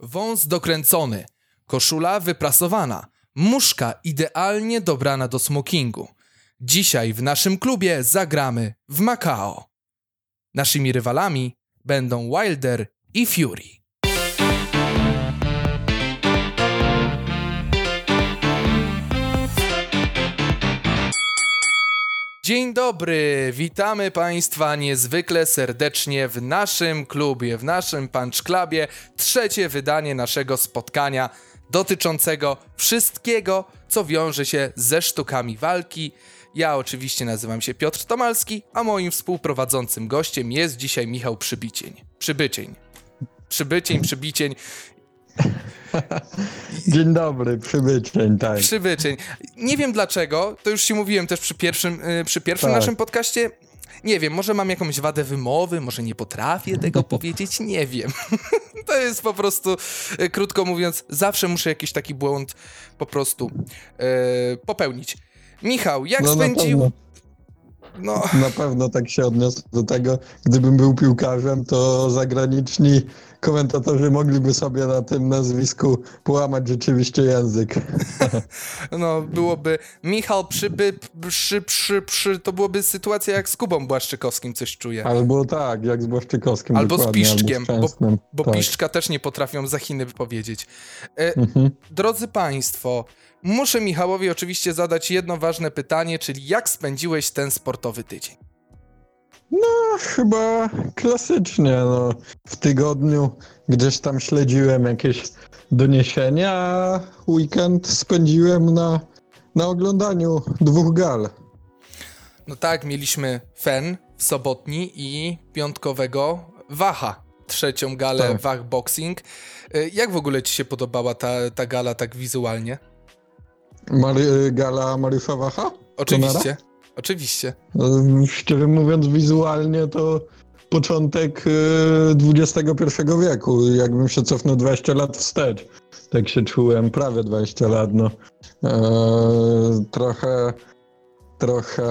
wąs dokręcony, koszula wyprasowana, muszka idealnie dobrana do smokingu. Dzisiaj w naszym klubie zagramy w Macao. Naszymi rywalami będą Wilder i Fury. Dzień dobry, witamy Państwa niezwykle serdecznie w naszym klubie, w naszym Punch Clubie. Trzecie wydanie naszego spotkania dotyczącego wszystkiego, co wiąże się ze sztukami walki. Ja oczywiście nazywam się Piotr Tomalski, a moim współprowadzącym gościem jest dzisiaj Michał Przybicień. Przybycień. Przybycień, przybicień. Dzień dobry, przybyczeń, tak. Przybyczeń. Nie wiem dlaczego, to już ci mówiłem też przy pierwszym, y, przy pierwszym Tak. naszym podcaście. Nie wiem, może mam jakąś wadę wymowy, może nie potrafię tego powiedzieć, nie wiem. to jest po prostu, y, krótko mówiąc, zawsze muszę jakiś taki błąd po prostu y, popełnić. Michał, jak No, spędził... No, Na pewno tak się odniosę do tego. Gdybym był piłkarzem, to zagraniczni komentatorzy mogliby sobie na tym nazwisku połamać rzeczywiście język. no, byłoby Michał przyby, przy, przy, przy, to byłoby sytuacja jak z Kubą Błaszczykowskim, coś czuję. Albo tak, jak z Błaszczykowskim. Albo z Piszczkiem, albo z Szczęsnym. Bo tak. piszczka też nie potrafią za Chiny powiedzieć. E, Mhm. Drodzy Państwo, muszę Michałowi oczywiście zadać jedno ważne pytanie, czyli jak spędziłeś ten sportowy tydzień? No, chyba klasycznie. No. W tygodniu gdzieś tam śledziłem jakieś doniesienia, a weekend spędziłem na, na oglądaniu dwóch gal. No tak, mieliśmy Fen w sobotni i piątkowego Waha, trzecią galę Tak. Wach Boxing. E, Jak w ogóle Ci się podobała ta, ta gala tak wizualnie? Mary, gala Mariusza Wacha? Oczywiście, oczywiście. Ym, Szczerze mówiąc, wizualnie to początek y, XXI wieku. Jakbym się cofnął 20 lat wstecz. Tak się czułem, prawie 20 lat. No. E, trochę, trochę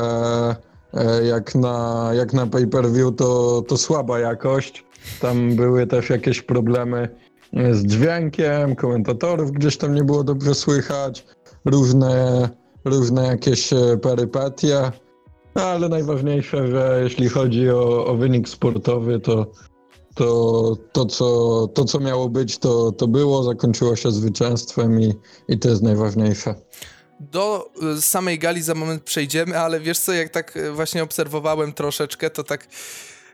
e, jak na, jak na pay-per-view to, to słaba jakość. Tam były też jakieś problemy z dźwiękiem, komentatorów gdzieś tam nie było dobrze słychać, różne, różne jakieś e, perypetie. No, ale najważniejsze, że jeśli chodzi o, o wynik sportowy, to, to, to, co, to co miało być, to, to było, zakończyło się zwycięstwem i, i to jest najważniejsze. Do y, samej gali za moment przejdziemy, ale wiesz co, jak tak y, właśnie obserwowałem troszeczkę, to tak.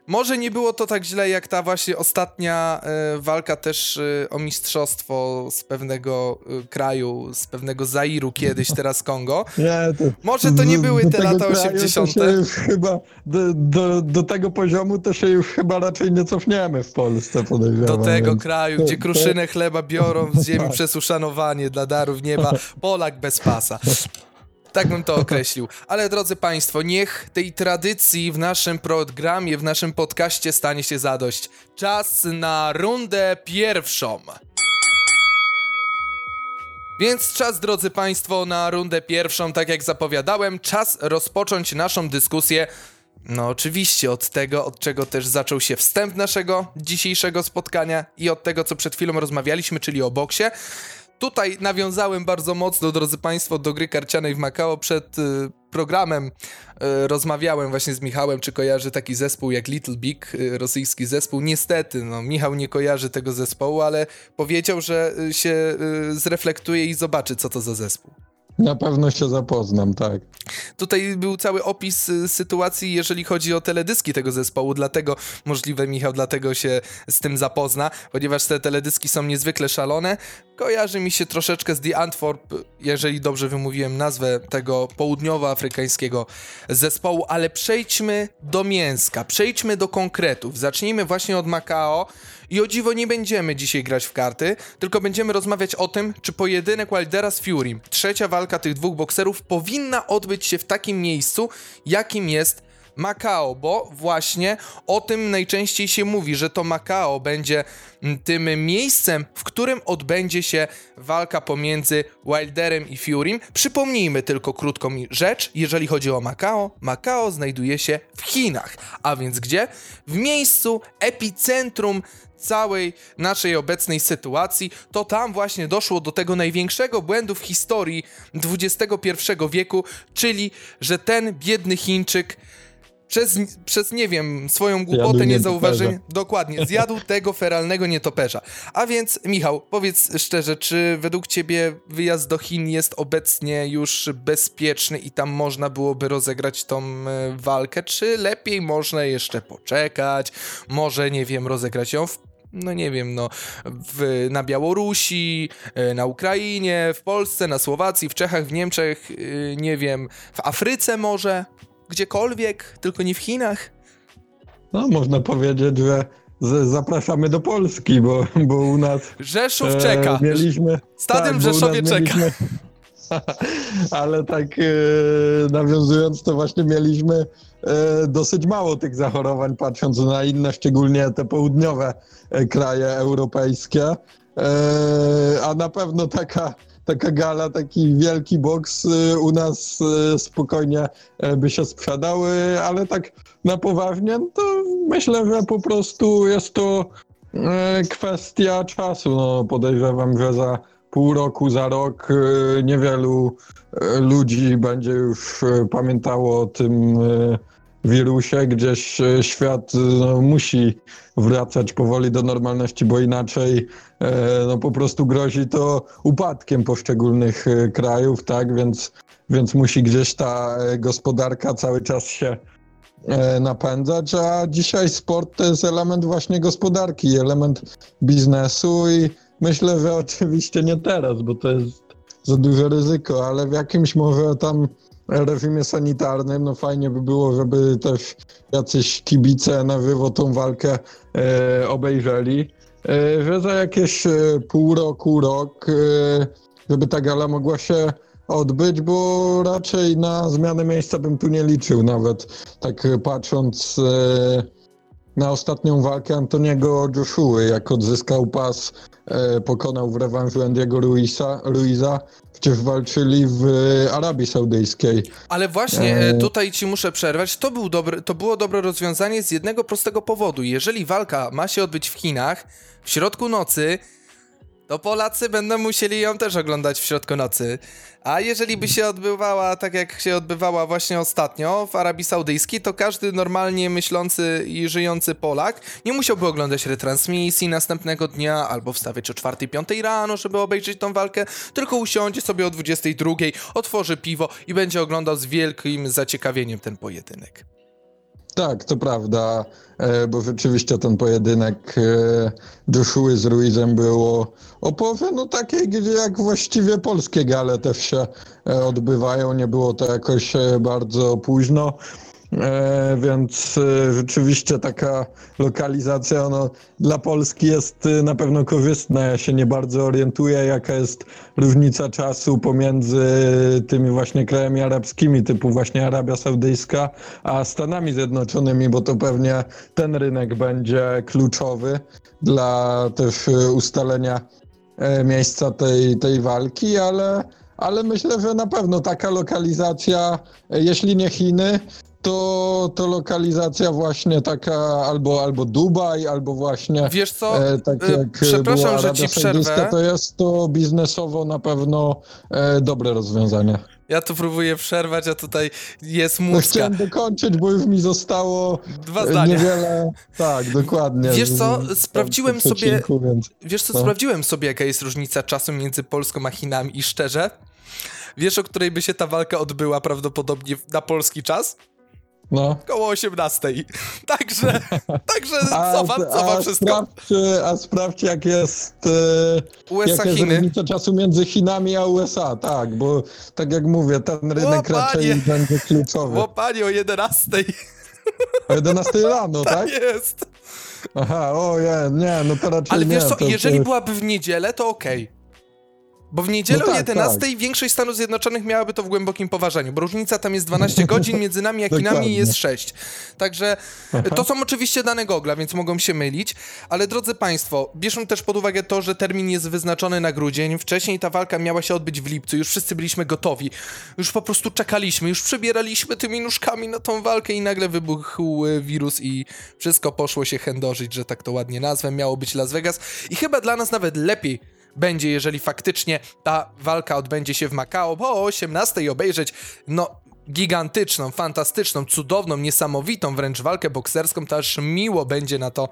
Może nie było to tak źle jak ta właśnie ostatnia y, walka też y, o mistrzostwo z pewnego y, kraju, z pewnego Zairu kiedyś, teraz Kongo. Nie, to, Może to nie były te lata kraju to 80. się już chyba do, do, do tego poziomu to się już chyba raczej nie cofniemy w Polsce, podejrzewam. Do tego więc- kraju, gdzie kruszynę chleba biorą z ziemi Tak. przez uszanowanie dla darów nieba, Polak bez pasa. Tak bym to określił. Ale drodzy Państwo, niech tej tradycji w naszym programie, w naszym podcaście stanie się zadość. Czas na rundę pierwszą. Więc czas, drodzy Państwo, na rundę pierwszą, tak jak zapowiadałem, czas rozpocząć naszą dyskusję. No, oczywiście, od tego, od czego też zaczął się wstęp naszego dzisiejszego spotkania i od tego, co przed chwilą rozmawialiśmy, czyli o boksie. Tutaj nawiązałem bardzo mocno, drodzy Państwo, do gry karcianej w Macao przed y, programem. Y, rozmawiałem właśnie z Michałem, czy kojarzy taki zespół jak Little Big, y, rosyjski zespół. Niestety, no, Michał nie kojarzy tego zespołu, ale powiedział, że y, się y, zreflektuje i zobaczy, co to za zespół. Na pewno się zapoznam, tak. Tutaj był cały opis y, sytuacji, jeżeli chodzi o teledyski tego zespołu, dlatego możliwe Michał dlatego się z tym zapozna, ponieważ te teledyski są niezwykle szalone. Kojarzy mi się troszeczkę z The Antwerp, jeżeli dobrze wymówiłem nazwę tego południowoafrykańskiego zespołu, ale przejdźmy do mięska, przejdźmy do konkretów. Zacznijmy właśnie od Macao i o dziwo nie będziemy dzisiaj grać w karty, tylko będziemy rozmawiać o tym, czy pojedynek Wildera z Fury, trzecia walka tych dwóch bokserów, powinna odbyć się w takim miejscu, jakim jest Makao, bo właśnie o tym najczęściej się mówi, że to Makao będzie mm, tym miejscem, w którym odbędzie się walka pomiędzy Wilderem i Furym. Przypomnijmy tylko krótką rzecz, jeżeli chodzi o Makao. Makao znajduje się w Chinach, a więc gdzie? W miejscu epicentrum całej naszej obecnej sytuacji, to tam właśnie doszło do tego największego błędu w historii XXI wieku, czyli że ten biedny Chińczyk przez, przez nie wiem, swoją głupotę, niezauważenie. Dokładnie, zjadł tego feralnego nietoperza. A więc, Michał, powiedz szczerze, czy według ciebie wyjazd do Chin jest obecnie już bezpieczny i tam można byłoby rozegrać tą e, walkę, czy lepiej można jeszcze poczekać, może, nie wiem, rozegrać ją w no nie wiem, no, w, na Białorusi, e, na Ukrainie, w Polsce, na Słowacji, w Czechach, w Niemczech, e, nie wiem, w Afryce może, gdziekolwiek, tylko nie w Chinach. No, można powiedzieć, że z, zapraszamy do Polski, bo, bo u nas Rzeszów e, czeka. mieliśmy... Stadion w bo u Rzeszowie czeka. mieliśmy- Ale tak e, nawiązując, to właśnie mieliśmy e, dosyć mało tych zachorowań, patrząc na inne, szczególnie te południowe e, kraje europejskie. E, a na pewno taka, taka gala, taki wielki boks e, u nas e, spokojnie e, by się sprzedały, ale tak na poważnie, no to myślę, że po prostu jest to e, kwestia czasu. No, podejrzewam, że za pół roku, za rok e, niewielu e, ludzi będzie już pamiętało o tym wirusie. Gdzieś e, świat e, no, musi wracać powoli do normalności, bo inaczej e, no, po prostu grozi to upadkiem poszczególnych krajów, tak? Więc, więc musi gdzieś ta gospodarka cały czas się napędzać, a dzisiaj sport to jest element właśnie gospodarki, element biznesu i myślę, że oczywiście nie teraz, bo to jest za duże ryzyko, ale w jakimś może tam reżimie sanitarnym, no fajnie by było, żeby też jacyś kibice na żywo tą walkę e, obejrzeli, e, że za jakieś e, pół roku, rok, e, żeby ta gala mogła się odbyć, bo raczej na zmianę miejsca bym tu nie liczył nawet, tak patrząc e, na ostatnią walkę Antoniego Joshua, jak odzyskał pas, pokonał w rewanżu Andiego Ruiza, Ruiza, przecież walczyli w e, Arabii Saudyjskiej. Ale właśnie E. e, tutaj ci muszę przerwać. To, był dobry, to było dobre rozwiązanie z jednego prostego powodu. Jeżeli walka ma się odbyć w Chinach w środku nocy, to Polacy będą musieli ją też oglądać w środku nocy. A jeżeli by się odbywała tak, jak się odbywała właśnie ostatnio w Arabii Saudyjskiej, to każdy normalnie myślący i żyjący Polak nie musiałby oglądać retransmisji następnego dnia albo wstawiać o 4-5 rano, żeby obejrzeć tą walkę, tylko usiądzie sobie o 22, otworzy piwo i będzie oglądał z wielkim zaciekawieniem ten pojedynek. Tak, to prawda, e, bo rzeczywiście ten pojedynek e, Joshua z Ruizem było o połowie, no takiej, gdzie jak właściwie polskie gale też się e, odbywają, nie było to jakoś e, bardzo późno. E, więc e, rzeczywiście taka lokalizacja no, dla Polski jest e, na pewno korzystna. Ja się nie bardzo orientuję, jaka jest różnica czasu pomiędzy tymi właśnie krajami arabskimi, typu właśnie Arabia Saudyjska, a Stanami Zjednoczonymi, bo to pewnie ten rynek będzie kluczowy dla też e, ustalenia e, miejsca tej, tej walki, ale, ale myślę, że na pewno taka lokalizacja, e, jeśli nie Chiny, to, to lokalizacja właśnie taka albo, albo Dubaj, albo właśnie Wiesz co? e, tak E, jak przepraszam, była że ci przerwę. to jest to biznesowo na pewno e, dobre rozwiązanie. Ja tu próbuję przerwać, a tutaj jest No, muska. chciałem dokończyć, bo już mi zostało Dwa e, zdania. niewiele. Tak, dokładnie. Wiesz co, sprawdziłem sobie- Więc... Wiesz co, No. sprawdziłem sobie, jaka jest różnica czasu między Polską a Chinami i szczerze, wiesz, o której by się ta walka odbyła prawdopodobnie na polski czas? No. Koło 18. Także, także A, cofam, cofam a, wszystko. sprawdź, a sprawdź, jak jest. E, USA, jest Chiny. różnica czasu między Chinami a USA, tak, bo tak jak mówię, ten rynek O, raczej panie. będzie kluczowy. O panie, o 11. O 11 rano, Tak tak? jest. Aha, o je, nie, no to raczej Ale nie. wiesz co, to, jeżeli to... byłaby w niedzielę, to okej. Bo w niedzielę No tak, 11 tak. większość Stanów Zjednoczonych miałaby to w głębokim poważaniu, bo różnica tam jest 12 godzin, między nami a Chinami jest 6. Także to są oczywiście dane Gogla, więc mogą się mylić, ale drodzy Państwo, bierzmy też pod uwagę to, że termin jest wyznaczony na grudzień. Wcześniej ta walka miała się odbyć w lipcu, już wszyscy byliśmy gotowi, już po prostu czekaliśmy, już przybieraliśmy tymi nóżkami na tą walkę i nagle wybuchł e, wirus i wszystko poszło się chędożyć, że tak to ładnie nazwę. Miało być Las Vegas i chyba dla nas nawet lepiej będzie, jeżeli faktycznie ta walka odbędzie się w Makao, bo o 18 obejrzeć, no gigantyczną, fantastyczną, cudowną, niesamowitą wręcz walkę bokserską, to aż miło będzie na to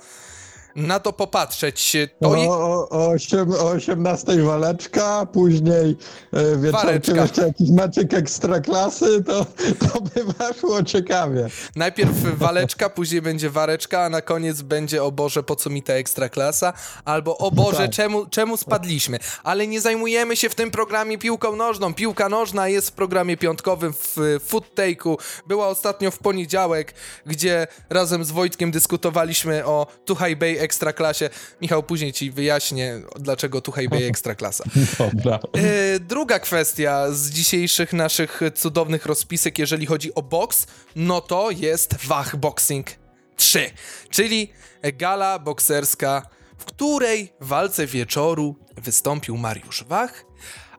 na to popatrzeć. To O, o, o, o 18 waleczka, później e, wieczorkiem jeszcze jakiś meczek ekstraklasy, to, to by weszło ciekawie. Najpierw waleczka, później będzie wareczka, a na koniec będzie o Boże, po co mi ta ekstraklasa? Albo o Boże, Tak. czemu, czemu spadliśmy? Ale nie zajmujemy się w tym programie piłką nożną. Piłka nożna jest w programie piątkowym w y, Food Take'u. Była ostatnio w poniedziałek, gdzie razem z Wojtkiem dyskutowaliśmy o Tuhaj Bay Ekstraklasie. Michał, później ci wyjaśnię, dlaczego Tuhaj Bay Ekstraklasa. Dobra. E, druga kwestia z dzisiejszych naszych cudownych rozpisek, jeżeli chodzi o boks, no to jest Wach Boxing 3, czyli gala bokserska, w której w walce wieczoru wystąpił Mariusz Wach,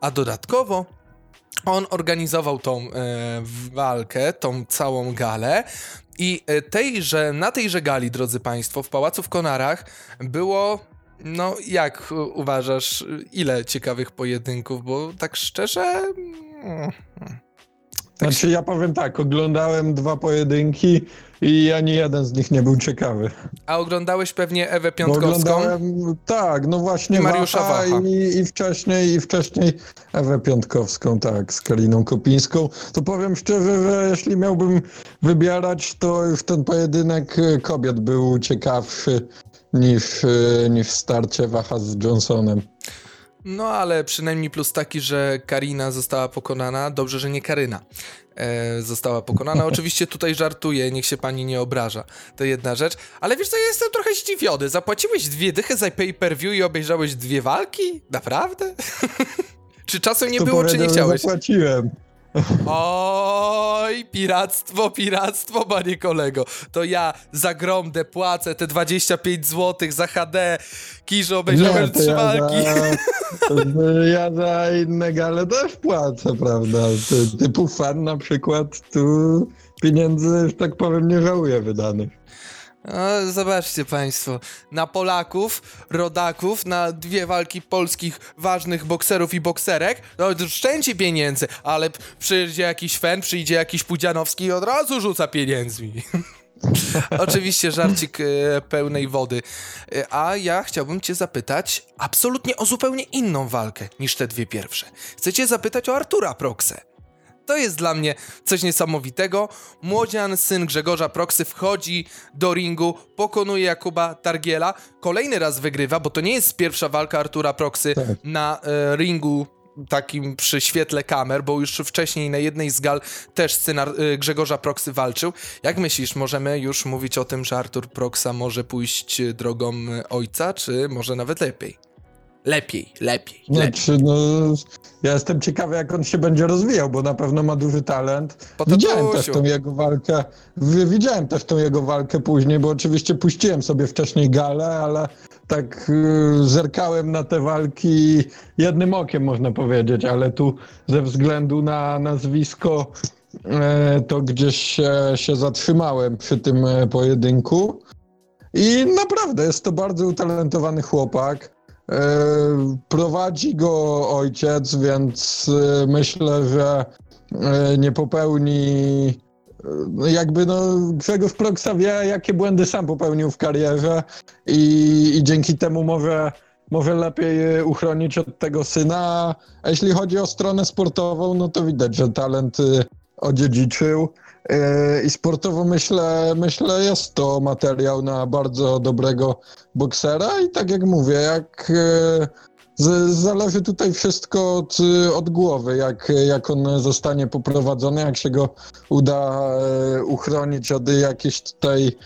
a dodatkowo on organizował tą e, walkę, tą całą galę. I e, tejże, na tejże gali, drodzy Państwo, w Pałacu w Konarach było, no jak uważasz, ile ciekawych pojedynków? Bo tak szczerze. Mm, Znaczy ja powiem tak, oglądałem dwa pojedynki i ani jeden z nich nie był ciekawy. A oglądałeś pewnie Ewę Bo Piątkowską? oglądałem, tak, no właśnie I Mariusza Wacha Wacha. I, i wcześniej, i wcześniej Ewę Piątkowską, tak, z Kaliną Kopińską. To powiem szczerze, że jeśli miałbym wybierać, to już ten pojedynek e, kobiet był ciekawszy niż, e, niż starcie Wacha z Johnsonem. No ale przynajmniej plus taki, że Karina została pokonana. Dobrze, że nie Karyna. E, została pokonana. Oczywiście tutaj żartuję, niech się pani nie obraża. To jedna rzecz. Ale wiesz co, ja jestem trochę zdziwiony. Zapłaciłeś dwie dychy za pay-per-view i obejrzałeś dwie walki? Naprawdę? czy czasem nie było, czy nie chciałeś? Zapłaciłem. Oj, piractwo, piractwo, panie kolego. To ja za gromdę płacę te 25 zł za HD. Kiżo, obejrzałem to trzy ja walki. Za, ja za inne gale też płacę, prawda? Ty, typu fan na przykład, tu pieniędzy, że tak powiem, nie żałuję wydanych. No, zobaczcie państwo, na Polaków, rodaków, na dwie walki polskich ważnych bokserów i bokserek, no to szczęci pieniędzy, ale przyjdzie jakiś fan, przyjdzie jakiś Pudzianowski i od razu rzuca pieniędzmi. Oczywiście żarcik e, pełnej wody. E, a ja chciałbym cię zapytać absolutnie o zupełnie inną walkę niż te dwie pierwsze. Chcę cię zapytać o Artura Proksę. To jest dla mnie coś niesamowitego. Młodzian, syn Grzegorza Proksy, wchodzi do ringu, pokonuje Jakuba Targiela. Kolejny raz wygrywa, bo to nie jest pierwsza walka Artura Proksy Tak. na e, ringu takim przy świetle kamer, bo już wcześniej na jednej z gal też syn e, Grzegorza Proksy walczył. Jak myślisz, możemy już mówić o tym, że Artur Proksa może pójść e, drogą ojca, czy może nawet lepiej? Lepiej, lepiej, lepiej. Znaczy, no, ja jestem ciekawy, jak on się będzie rozwijał, bo na pewno ma duży talent. Po Widziałem też tą jego walkę, wi- widziałem też tą jego walkę później, bo oczywiście puściłem sobie wcześniej galę, ale tak y, zerkałem na te walki jednym okiem, można powiedzieć, ale tu ze względu na nazwisko e, to gdzieś się, się zatrzymałem przy tym e, pojedynku. I naprawdę jest to bardzo utalentowany chłopak. E, Prowadzi go ojciec, więc e, myślę, że e, nie popełni. Jakby no, Grzegorz Proksa wie, jakie błędy sam popełnił w karierze i, i dzięki temu może, może lepiej uchronić od tego syna. A jeśli chodzi o stronę sportową, no to widać, że talent odziedziczył. E, I sportowo myślę, myślę, jest to materiał na bardzo dobrego boksera i tak jak mówię, jak z, zależy tutaj wszystko od, od głowy, jak, jak on zostanie poprowadzony, jak się go uda e, uchronić od jakichś tutaj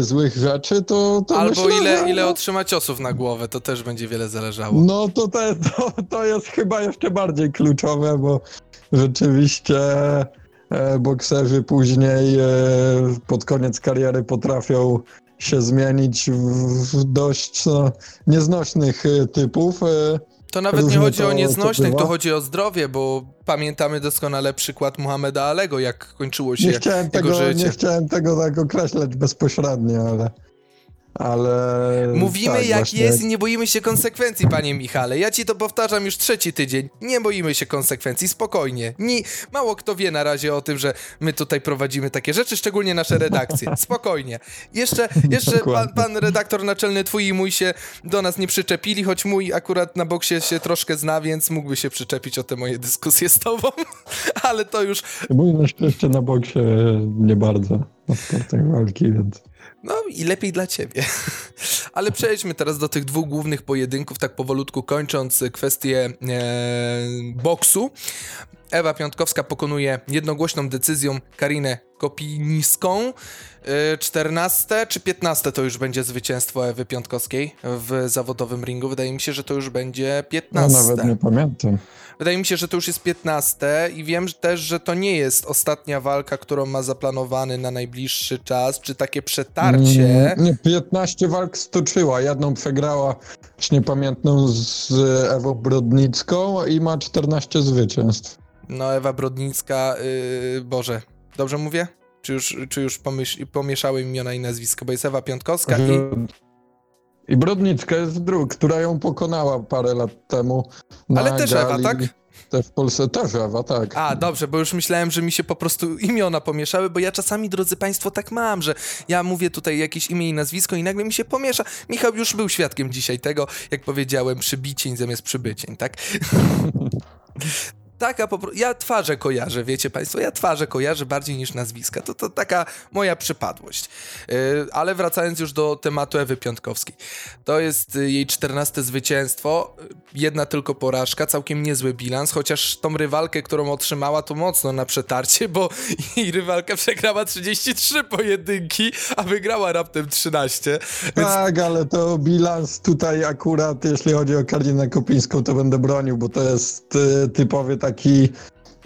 złych rzeczy, to, to Albo myślę, ile, że, ile otrzyma ciosów na głowę, to też będzie wiele zależało. No to, te, to, to jest chyba jeszcze bardziej kluczowe, bo rzeczywiście bokserzy później e, pod koniec kariery potrafią się zmienić w, dość no, nieznośnych e, typów. E, To nawet nie chodzi to- o nieznośnych, to chodzi o zdrowie, bo pamiętamy doskonale przykład Muhammeda Alego, jak kończyło się nie, chciałem jego tego, życie. nie chciałem tego tak określać bezpośrednio, ale... ale Mówimy tak, jak właśnie- jest i nie boimy się konsekwencji, panie Michale. Ja ci to powtarzam już trzeci tydzień. Nie boimy się konsekwencji, spokojnie. Ni mało kto wie na razie o tym, że my tutaj prowadzimy takie rzeczy, szczególnie nasze redakcje. Spokojnie. Jeszcze, jeszcze pan, pan redaktor naczelny twój i mój się do nas nie przyczepili, choć mój akurat na boksie się troszkę zna, więc mógłby się przyczepić o te moje dyskusje z tobą. Ale to już Mój na szczęście na boksie nie bardzo na sportach walki, więc... No i lepiej dla ciebie. Ale przejdźmy teraz do tych dwóch głównych pojedynków, tak powolutku kończąc kwestię e, boksu. Ewa Piątkowska pokonuje jednogłośną decyzją Karinę Kopiniską. E, 14 czy 15 to już będzie zwycięstwo Ewy Piątkowskiej w zawodowym ringu. Wydaje mi się, że to już będzie No 15. nawet nie pamiętam. Wydaje mi się, że to już jest 15 i wiem też, że to nie jest ostatnia walka, którą ma zaplanowany na najbliższy czas, czy takie przetarcie. Mm, Nie, 15 walk stoczyła. Jedną przegrała pamiętną z Ewą Brodnicką i ma 14 zwycięstw. No, Ewa Brodnicka, yy, Boże, dobrze mówię? Czy już, czy już pomyśl, pomieszały imiona i nazwisko, bo jest Ewa Piątkowska i... I Brodnicka jest drug, która ją pokonała parę lat temu. Ale też Ewa, gali. tak? Też w Polsce też Ewa, tak. A, dobrze, bo już myślałem, że mi się po prostu imiona pomieszały, bo ja czasami, drodzy Państwo, tak mam, że ja mówię tutaj jakieś imię i nazwisko i nagle mi się pomiesza. Michał już był świadkiem dzisiaj tego, jak powiedziałem, przybicień zamiast przybycień, tak? Taka po prostu. Ja twarze kojarzę, wiecie Państwo, ja twarze kojarzę bardziej niż nazwiska. To, to taka moja przypadłość. Yy, ale wracając już do tematu Ewy Piątkowskiej. To jest y, jej czternaste zwycięstwo, y, jedna tylko porażka, całkiem niezły bilans, chociaż tą rywalkę, którą otrzymała, to mocno na przetarcie, bo jej rywalka przegrała 33 pojedynki, a wygrała raptem 13. Więc Tak, ale to bilans tutaj akurat, jeśli chodzi o Karinę Kopińską, to będę bronił, bo to jest typowy taki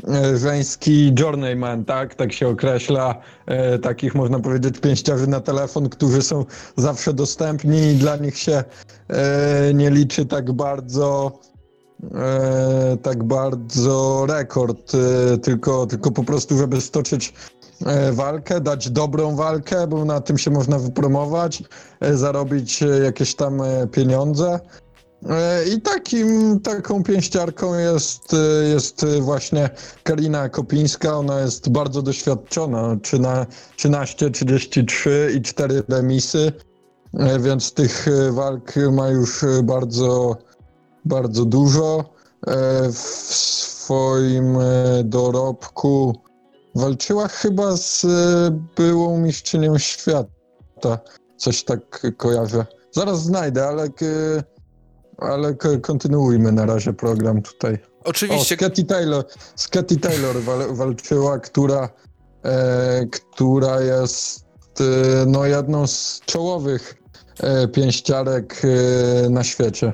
e, żeński journeyman, tak? Tak się określa. E, takich, można powiedzieć, pięściarzy na telefon, którzy są zawsze dostępni i dla nich się e, nie liczy tak bardzo e, tak bardzo rekord, e, tylko, tylko po prostu, żeby stoczyć e, walkę, dać dobrą walkę, bo na tym się można wypromować, zarobić jakieś tam pieniądze. E, I takim, taką pięściarką jest, e, jest właśnie Karina Kopińska. Ona jest bardzo doświadczona. Trzyna- 13, 33 i 4 remisy, e, więc tych walk ma już bardzo, bardzo dużo. W swoim dorobku walczyła chyba z byłą mistrzynią świata. Coś tak kojarzę. Zaraz znajdę, ale, ale kontynuujmy na razie program tutaj. O, oczywiście z Katy Taylor, z Katy Taylor wal, walczyła, która, e, która jest e, no, jedną z czołowych e, pięściarek e, na świecie.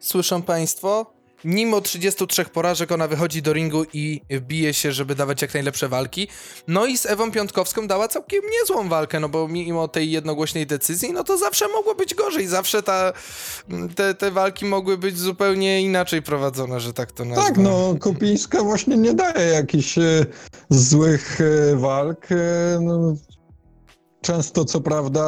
Słyszą Państwo? Mimo 33 porażek ona wychodzi do ringu i bije się, żeby dawać jak najlepsze walki. No i z Ewą Piątkowską dała całkiem niezłą walkę, no bo mimo tej jednogłośnej decyzji, no to zawsze mogło być gorzej. Zawsze ta, te, te walki mogły być zupełnie inaczej prowadzone, że tak to nazwę. Tak, no Kupińska właśnie nie daje jakichś e, złych e, walk. E, no, często co prawda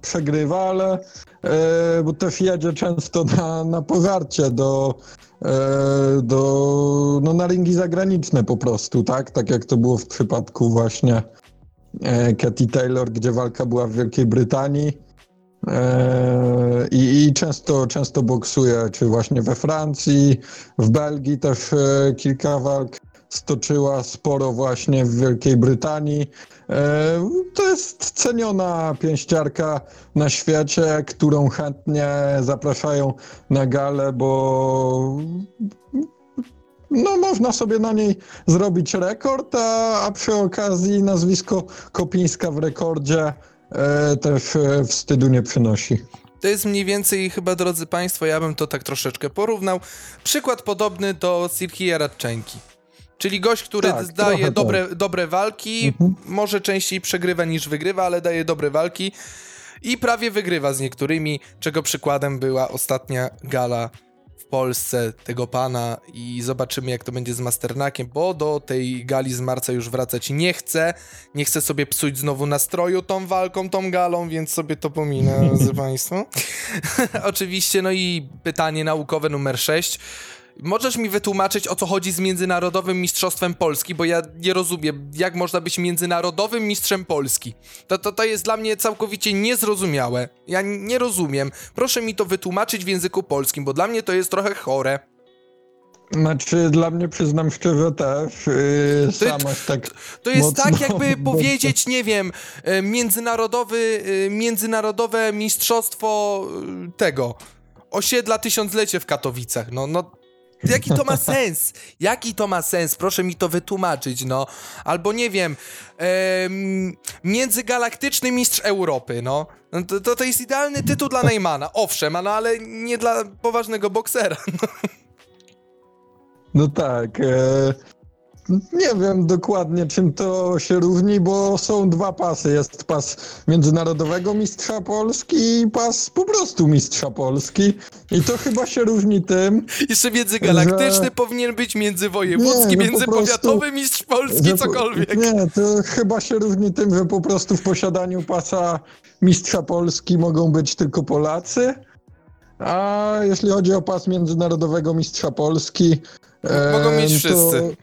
przegrywa, ale e, bo też jedzie często na, na pożarcie do, e, do no, na ringi zagraniczne po prostu, tak? Tak jak to było w przypadku właśnie e, Katy Taylor, gdzie walka była w Wielkiej Brytanii. E, I, I często, często boksuje, czy właśnie we Francji, w Belgii też e, kilka walk stoczyła sporo właśnie w Wielkiej Brytanii. E, To jest ceniona pięściarka na świecie, którą chętnie zapraszają na galę, bo no, można sobie na niej zrobić rekord, a, a przy okazji nazwisko Kopińska w rekordzie e, też e, wstydu nie przynosi. To jest mniej więcej chyba, drodzy Państwo, ja bym to tak troszeczkę porównał. Przykład podobny do Sirhija Radczenki. Czyli gość, który Tak, daje dobre, dobre walki, Mhm. może częściej przegrywa niż wygrywa, ale daje dobre walki i prawie wygrywa z niektórymi, czego przykładem była ostatnia gala w Polsce tego pana i zobaczymy jak to będzie z Masternakiem, bo do tej gali z marca już wracać nie chcę, nie chcę sobie psuć znowu nastroju tą walką, tą galą, więc sobie to pominę, drodzy Państwo. Oczywiście, no i pytanie naukowe numer 6. Możesz mi wytłumaczyć, o co chodzi z Międzynarodowym Mistrzostwem Polski, bo ja nie rozumiem, jak można być Międzynarodowym Mistrzem Polski. To, to, to jest dla mnie całkowicie niezrozumiałe. Ja nie rozumiem. Proszę mi to wytłumaczyć w języku polskim, bo dla mnie to jest trochę chore. Znaczy, dla mnie przyznam szczerze też, yy, To- sam aż tak To jest mocno- tak, jakby powiedzieć, nie wiem, e, międzynarodowy, e, międzynarodowe mistrzostwo e, tego, osiedla tysiąclecie w Katowicach. No, no, jaki to ma sens? Jaki to ma sens? Proszę mi to wytłumaczyć, no. Albo nie wiem, em, międzygalaktyczny mistrz Europy, no. No To, to, to jest idealny tytuł dla Neymana, owszem, no, ale nie dla poważnego boksera. No. No tak. E, nie wiem dokładnie, czym to się różni, bo są dwa pasy. Jest pas Międzynarodowego Mistrza Polski i pas po prostu Mistrza Polski. I to chyba się różni tym, Jeszcze międzygalaktyczny Że- powinien być międzywojewódzki, Nie, po międzypowiatowy prostu- mistrz Polski, że cokolwiek. Nie, to chyba się różni tym, że po prostu w posiadaniu pasa Mistrza Polski mogą być tylko Polacy. A jeśli chodzi o pas Międzynarodowego Mistrza Polski. Mogą mieć to- wszyscy.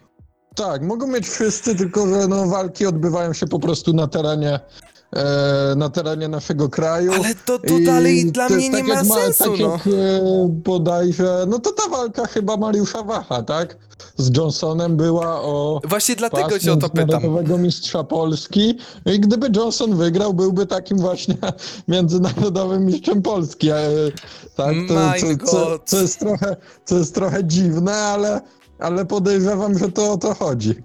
Tak, mogą mieć wszyscy, tylko że no, walki odbywają się po prostu na terenie, e, na terenie naszego kraju. Ale to, to I dalej dla to mnie jest nie tak ma jak sensu, tak no. jak e, bodajże, no to ta walka chyba Mariusza Wacha, tak? Z Johnsonem była o Właśnie dlatego się o to pytam. mistrza Polski. I gdyby Johnson wygrał, byłby takim właśnie międzynarodowym mistrzem Polski. E, tak, to, co, jest trochę, co jest trochę dziwne, ale, ale podejrzewam, że to o to chodzi.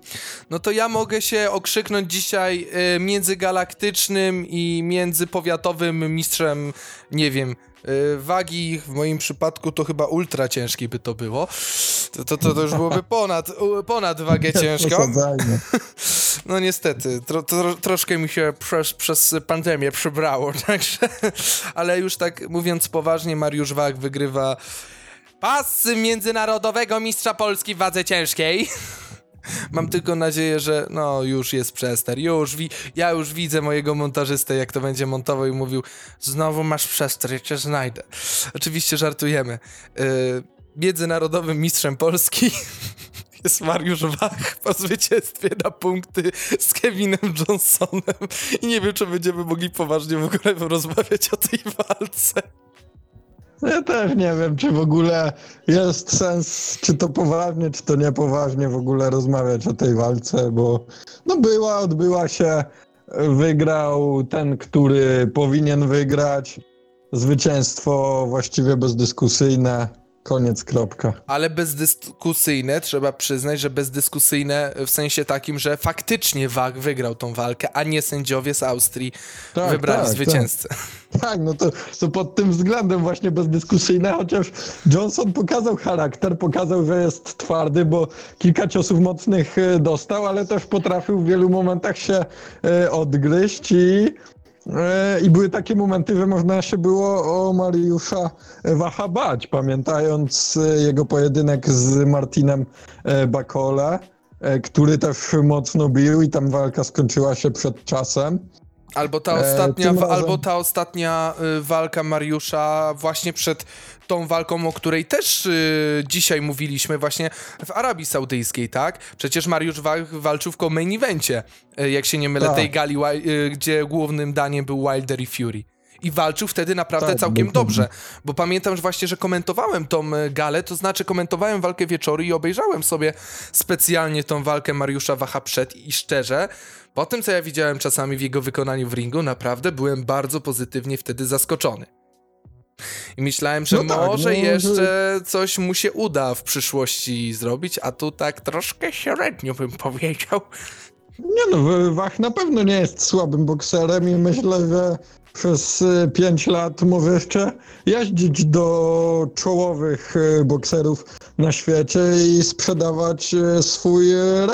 No to ja mogę się okrzyknąć dzisiaj y, międzygalaktycznym i międzypowiatowym mistrzem, nie wiem, y, wagi. W moim przypadku to chyba ultra ciężki by to było. To, to, to, to już byłoby ponad, ponad wagę ciężką. No niestety, tro, tro, troszkę mi się przez, przez pandemię przybrało, także... Ale już tak mówiąc poważnie, Mariusz Wach wygrywa pas międzynarodowego mistrza Polski w wadze ciężkiej. Mam tylko nadzieję, że no już jest przester. Już wi- ja już widzę mojego montażystę, jak to będzie montował i mówił znowu masz przester, ja cię znajdę. Oczywiście żartujemy. Yy, międzynarodowym mistrzem Polski jest Mariusz Wach po zwycięstwie na punkty z Kevinem Johnsonem. I nie wiem, czy będziemy mogli poważnie w ogóle rozmawiać o tej walce. Ja też nie wiem, czy w ogóle jest sens, czy to poważnie, czy to niepoważnie w ogóle rozmawiać o tej walce, bo no była, odbyła się, wygrał ten, który powinien wygrać. Zwycięstwo właściwie bezdyskusyjne. Koniec, kropka. Ale bezdyskusyjne, trzeba przyznać, że bezdyskusyjne w sensie takim, że faktycznie Wach wygrał tą walkę, a nie sędziowie z Austrii Tak, wybrali tak, zwycięzcę. Tak, no to, to pod tym względem właśnie bezdyskusyjne, chociaż Johnson pokazał charakter, pokazał, że jest twardy, bo kilka ciosów mocnych e, dostał, ale też potrafił w wielu momentach się e, odgryźć i, i były takie momenty, że można się było o Mariusza Wacha bać, pamiętając e, jego pojedynek z Martinem e, Bakole, e, który też mocno bił i tam walka skończyła się przed czasem. Albo ta E, ostatnia, razem- albo ta ostatnia y, walka Mariusza właśnie przed tą walką, o której też y, dzisiaj mówiliśmy właśnie w Arabii Saudyjskiej, tak? Przecież Mariusz Wach walczył w main evencie, y, jak się nie mylę, Tak. tej gali, y, gdzie głównym daniem był Wilder i Fury. I walczył wtedy naprawdę Tak, całkiem dobrze. Bo pamiętam że właśnie, że komentowałem tą galę, to znaczy komentowałem walkę wieczoru i obejrzałem sobie specjalnie tą walkę Mariusza Wacha przed i szczerze, po tym co ja widziałem czasami w jego wykonaniu w ringu, naprawdę byłem bardzo pozytywnie wtedy zaskoczony. I myślałem, że No tak, może no, jeszcze coś mu się uda w przyszłości zrobić, a tu tak troszkę średnio bym powiedział. Nie no, Wach na pewno nie jest słabym bokserem i myślę, że przez 5 lat może jeszcze jeździć do czołowych e, bokserów na świecie i sprzedawać e, swój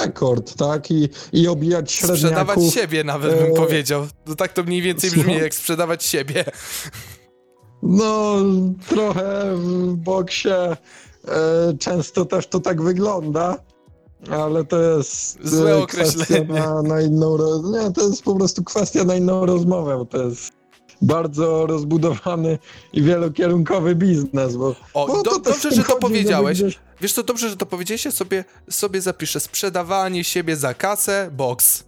rekord, tak? I, i obijać średniaków. Sprzedawać siebie nawet bym e, powiedział. No tak to mniej więcej brzmi, jak sprzedawać siebie. No, trochę w boksie e, często też to tak wygląda, ale to jest e, Złe kwestia określenie. na, na inną roz... Nie, to jest po prostu kwestia na inną rozmowę. To jest bardzo rozbudowany i wielokierunkowy biznes, bo, O, bo do, to też dobrze, że to chodzi, żeby powiedziałeś. gdzieś- Wiesz co, dobrze, że to powiedziałeś, ja sobie, sobie zapiszę sprzedawanie siebie za kasę, box.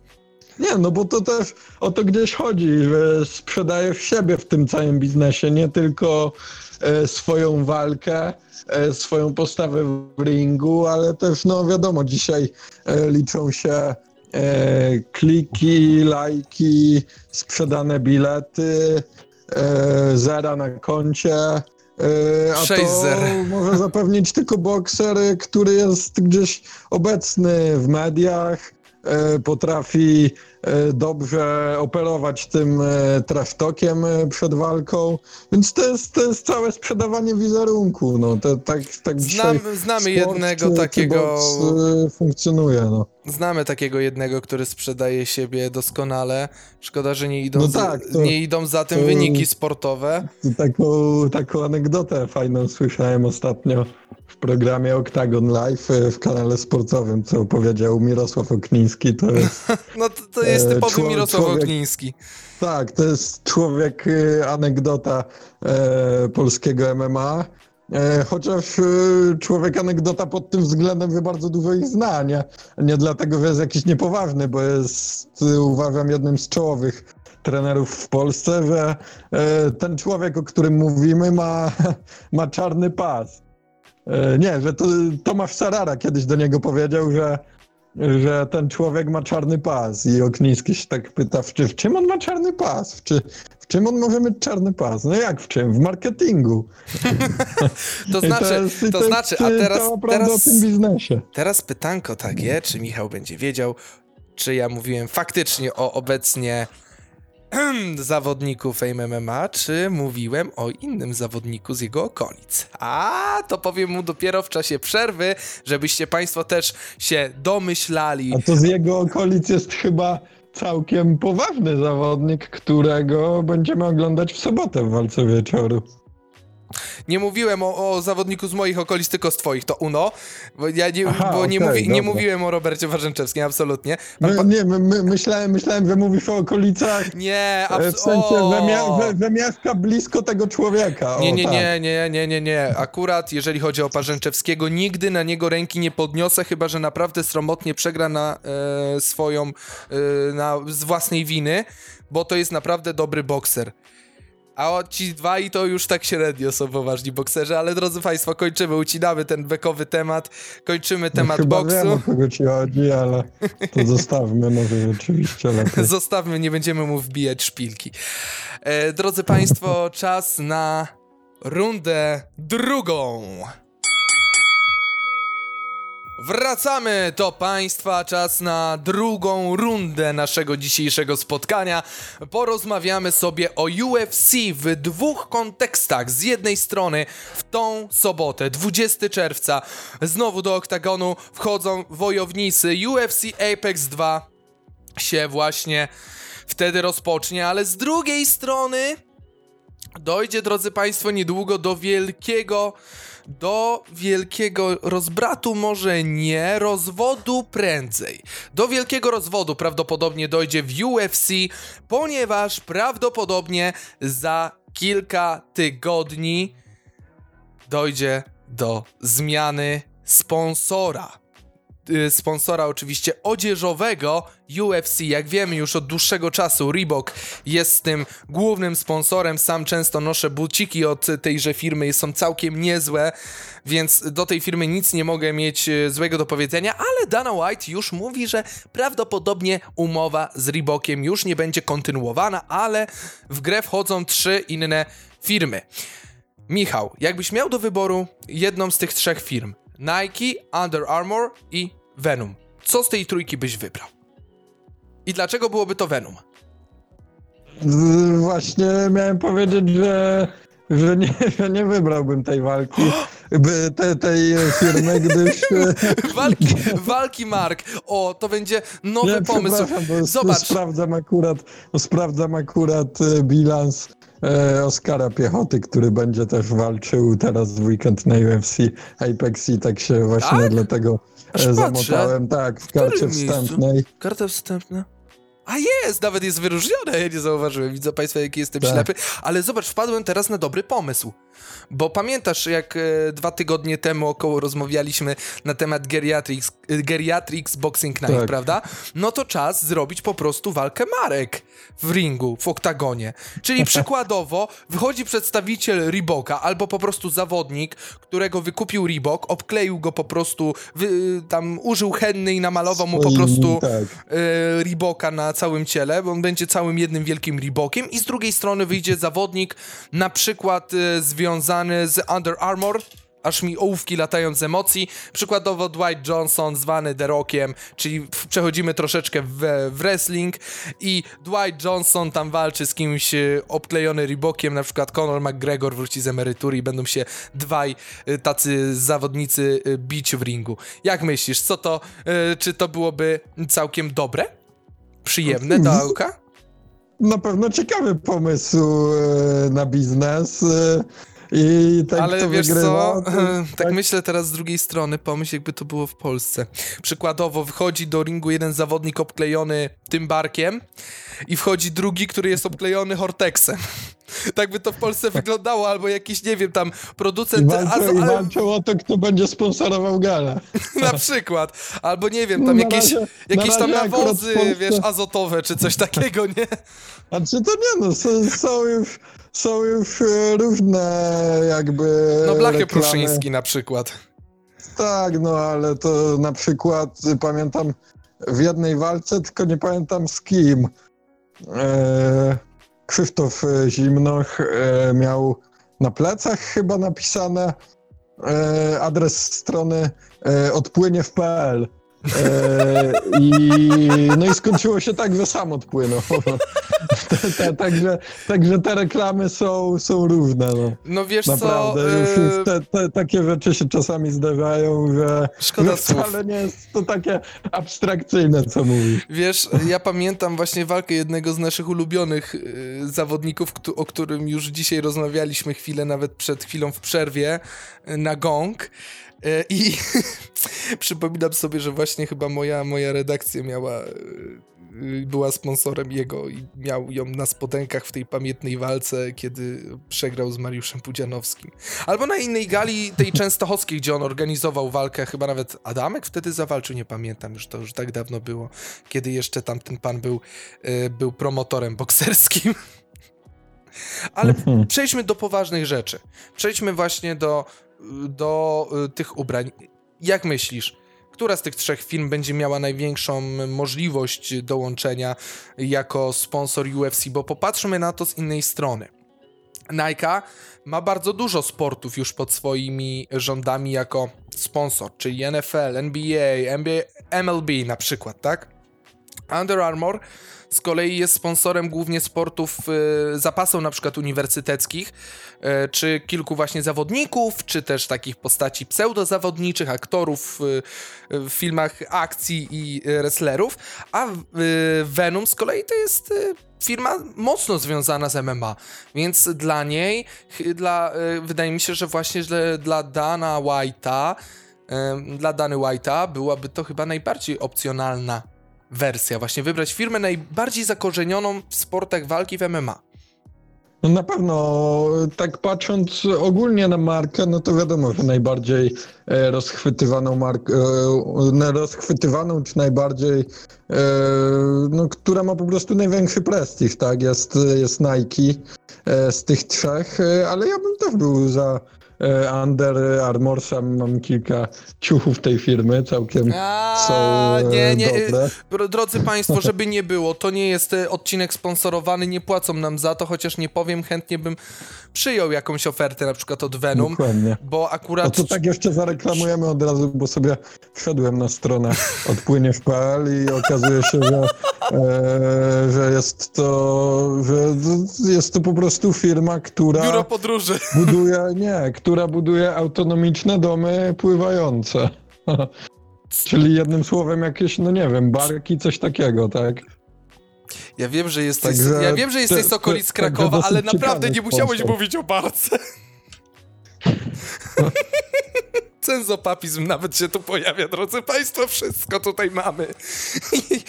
Nie, no bo to też o to gdzieś chodzi, że sprzedajesz siebie w tym całym biznesie, nie tylko e, swoją walkę, e, swoją postawę w ringu, ale też, no wiadomo, dzisiaj e, liczą się e, kliki, lajki, sprzedane bilety, e, zera na koncie. E, a to może zapewnić tylko bokser, który jest gdzieś obecny w mediach, potrafi e, dobrze operować tym e, e, przed walką, więc to jest, to jest całe sprzedawanie wizerunku, no, to, tak, tak Znam, znamy sport jednego czy- czy takiego, e, funkcjonuje, no. znamy takiego jednego, który sprzedaje siebie doskonale. Szkoda, że nie idą, No za, tak, to- nie idą za tym to- wyniki sportowe. Taką, taką anegdotę fajną słyszałem ostatnio w programie Octagon Live e, w kanale sportowym, co powiedział Mirosław Okniński. To jest, No to, to jest E, typowy człowiek- Mirosław Okniński. tak, to jest człowiek e, anegdota e, polskiego MMA. E, chociaż e, człowiek anegdota pod tym względem, że bardzo dużo ich zna, nie, nie dlatego, że jest jakiś niepoważny, bo jest, uważam, jednym z czołowych trenerów w Polsce, że ten człowiek, o którym mówimy, ma, ma czarny pas. E, nie, że to Tomasz Sarara kiedyś do niego powiedział, że, że ten człowiek ma czarny pas i Okniński się tak pyta, w, czy, w czym on ma czarny pas? W, czy, w czym on może mieć czarny pas? No jak w czym? W marketingu. To znaczy, jest- i to jest, znaczy, a teraz, teraz, o tym biznesie. teraz pytanko takie, czy Michał będzie wiedział, czy ja mówiłem faktycznie o obecnie zawodniku Fame MMA, czy mówiłem o innym zawodniku z jego okolic. A to powiem mu dopiero w czasie przerwy, żebyście państwo też się domyślali. A to z jego okolic jest chyba całkiem poważny zawodnik, którego będziemy oglądać w sobotę w walce wieczoru. Nie mówiłem o, o zawodniku z moich okolic, tylko z twoich, to Uno, bo ja nie, Aha, bo nie, mówi, nie mówiłem o Robercie Warzęczewskim, absolutnie. My, pa- nie, my, my, myślałem, myślałem, że mówisz o okolicach nie, e, abs- w sensie, że, mia, że, mieszka blisko tego człowieka. Nie, o, nie, tak. nie, nie, nie, nie, nie. Akurat jeżeli chodzi o Parzęczewskiego, nigdy na niego ręki nie podniosę, chyba że naprawdę sromotnie przegra na e, swoją, e, na, z własnej winy, bo to jest naprawdę dobry bokser. A o, ci dwaj to już tak średnio są poważni bokserzy, ale drodzy Państwo, kończymy, ucinamy ten bekowy temat, kończymy No, temat chyba boksu. wiem, o kogo ci chodzi, ale to zostawmy może rzeczywiście lepiej. Zostawmy, nie będziemy mu wbijać szpilki. E, drodzy Państwo, czas na rundę drugą. Wracamy do Państwa, czas na drugą rundę naszego dzisiejszego spotkania. Porozmawiamy sobie o UFC w dwóch kontekstach. Z jednej strony w tą sobotę, 20 czerwca, znowu do oktagonu wchodzą wojownicy UFC Apex 2 się właśnie wtedy rozpocznie, ale z drugiej strony dojdzie, drodzy Państwo, niedługo do wielkiego, do wielkiego rozbratu, może nie, rozwodu prędzej. Do wielkiego rozwodu prawdopodobnie dojdzie w UFC, ponieważ prawdopodobnie za kilka tygodni dojdzie do zmiany sponsora. Y, sponsora oczywiście odzieżowego UFC. Jak wiemy już od dłuższego czasu Reebok jest tym głównym sponsorem. Sam często noszę buciki od tejże firmy, są całkiem niezłe, więc do tej firmy nic nie mogę mieć y, złego do powiedzenia, ale Dana White już mówi, że prawdopodobnie umowa z Reebokiem już nie będzie kontynuowana, ale w grę wchodzą trzy inne firmy. Michał, jakbyś miał do wyboru jedną z tych trzech firm, Nike, Under Armour i Venom, co z tej trójki byś wybrał? I dlaczego byłoby to Venom? Właśnie miałem powiedzieć, że, że, nie, że nie wybrałbym tej walki, by te, tej firmy, gdyż... Walki, walki Mark. O, to będzie nowy Nie, pomysł. Zobacz. sprawdzam akurat, sprawdzam akurat e, bilans Oskara Piechoty, który będzie też walczył teraz w weekend na UFC Apex i tak się właśnie Tak? dlatego Aż e, patrzę. zamotałem, tak, w karcie miejscu? wstępnej. Karta wstępna. A jest, nawet jest wyróżnione, ja nie zauważyłem. Widzę Państwa, jaki jestem Tak. ślepy. Ale zobacz, wpadłem teraz na dobry pomysł. Bo pamiętasz, jak e, dwa tygodnie temu około rozmawialiśmy na temat geriatrics, e, geriatrics Boxing Night, Tak. prawda? No to czas zrobić po prostu walkę marek w ringu, w oktagonie. Czyli przykładowo wychodzi przedstawiciel Reeboka albo po prostu zawodnik, którego wykupił Reebok, obkleił go po prostu, wy, tam użył henny i namalował mu po prostu tak. e, Reeboka na całym ciele, bo on będzie całym jednym wielkim Reebokiem i z drugiej strony wyjdzie zawodnik na przykład e, związany z Under Armour, aż mi ołówki latają z emocji, przykładowo Dwight Johnson zwany The Rockiem, czyli przechodzimy troszeczkę w, w wrestling i Dwight Johnson tam walczy z kimś e, obklejony Reebokiem, na przykład Conor McGregor wróci z emerytury i będą się dwaj e, tacy zawodnicy bić w ringu. Jak myślisz, co to, czy to byłoby całkiem dobre? Przyjemne do Mhm. oka? Na pewno ciekawy pomysł e, na biznes e, i tak Ale wiesz wygrywa, co, to- tak myślę teraz z drugiej strony, pomyśl jakby to było w Polsce. Przykładowo wchodzi do ringu jeden zawodnik obklejony tym barkiem i wchodzi drugi, który jest obklejony Hortexem. Tak by to w Polsce wyglądało, albo jakiś, nie wiem, tam producent walczą, az- i a- walczą o to, kto będzie sponsorował galę. na przykład, albo nie wiem, No, tam jakieś, razie- jakieś na tam nawozy, Polsce- wiesz, azotowe czy coś takiego, nie? A czy to nie no, są, są już, są już e, różne jakby No Blachy reklamy. Pruszyński na przykład. Tak, no ale to na przykład pamiętam w jednej walce, tylko nie pamiętam z kim. E, Krzysztof e, Zimnoch e, miał na plecach chyba napisane e, adres strony odpłynie w PL. E, i, no i skończyło się tak, że sam odpłynął. Także, także te reklamy są, są różne. No. No wiesz Naprawdę, co, już, już te, te, takie rzeczy się czasami zdarzają, że, Szkoda wcale nie jest to takie abstrakcyjne, co mówisz. Wiesz, ja pamiętam właśnie walkę jednego z naszych ulubionych y, zawodników, o którym już dzisiaj rozmawialiśmy chwilę, nawet przed chwilą w przerwie, na gong. Y, I przypominam sobie, że właśnie chyba moja, moja redakcja miała, y, była sponsorem jego i miał ją na spodenkach w tej pamiętnej walce, kiedy przegrał z Mariuszem Pudzianowskim. Albo na innej gali, tej częstochowskiej, gdzie on organizował walkę, chyba nawet Adamek wtedy zawalczył, nie pamiętam, już to już tak dawno było, kiedy jeszcze tamten pan był, y, był promotorem bokserskim. Ale Mhm. przejdźmy do poważnych rzeczy. Przejdźmy właśnie do, do y, tych ubrań. Jak myślisz, która z tych trzech firm będzie miała największą możliwość dołączenia jako sponsor UFC? Bo popatrzmy na to z innej strony. Nike ma bardzo dużo sportów już pod swoimi rządami jako sponsor, czyli NFL, NBA, NBA MLB na przykład, tak? Under Armour z kolei jest sponsorem głównie sportów y, zapasów na przykład uniwersyteckich, y, czy kilku właśnie zawodników, czy też takich postaci pseudozawodniczych, aktorów y, w filmach akcji i wrestlerów, a Venom z kolei to jest firma mocno związana z MMA, więc dla niej, dla, wydaje mi się, że właśnie że dla Dana White'a, dla Dany White'a byłaby to chyba najbardziej opcjonalna wersja, właśnie wybrać firmę najbardziej zakorzenioną w sportach walki w MMA. No na pewno, tak patrząc ogólnie na markę, no to wiadomo, że najbardziej e, rozchwytywaną markę, e, rozchwytywaną czy najbardziej, e, no, która ma po prostu największy prestiż, tak, jest, jest Nike z tych trzech, ale ja bym też był za Under Armour, sam mam kilka ciuchów tej firmy, całkiem A, są e, nie, nie, dobre. Dro- Drodzy Państwo, żeby nie było, to nie jest e, odcinek sponsorowany, nie płacą nam za to, chociaż nie powiem, chętnie bym przyjął jakąś ofertę, na przykład od Venom, Dokładnie. bo No akurat... to tak jeszcze zareklamujemy od razu, bo sobie wszedłem na stronę odpłyniesz.pl i okazuje się, że, e, że jest to, że jest to po prostu firma, która Biuro podróży. buduje, nie, która buduje autonomiczne domy pływające. Czyli jednym słowem jakieś, no nie wiem, barki, coś takiego, tak? Ja wiem, że jesteś, Także ja wiem, że jesteś te- z okolic Krakowa, ale naprawdę nie musiałeś mówić o barce. Cenzopapizm nawet się tu pojawia, drodzy Państwo, wszystko tutaj mamy. I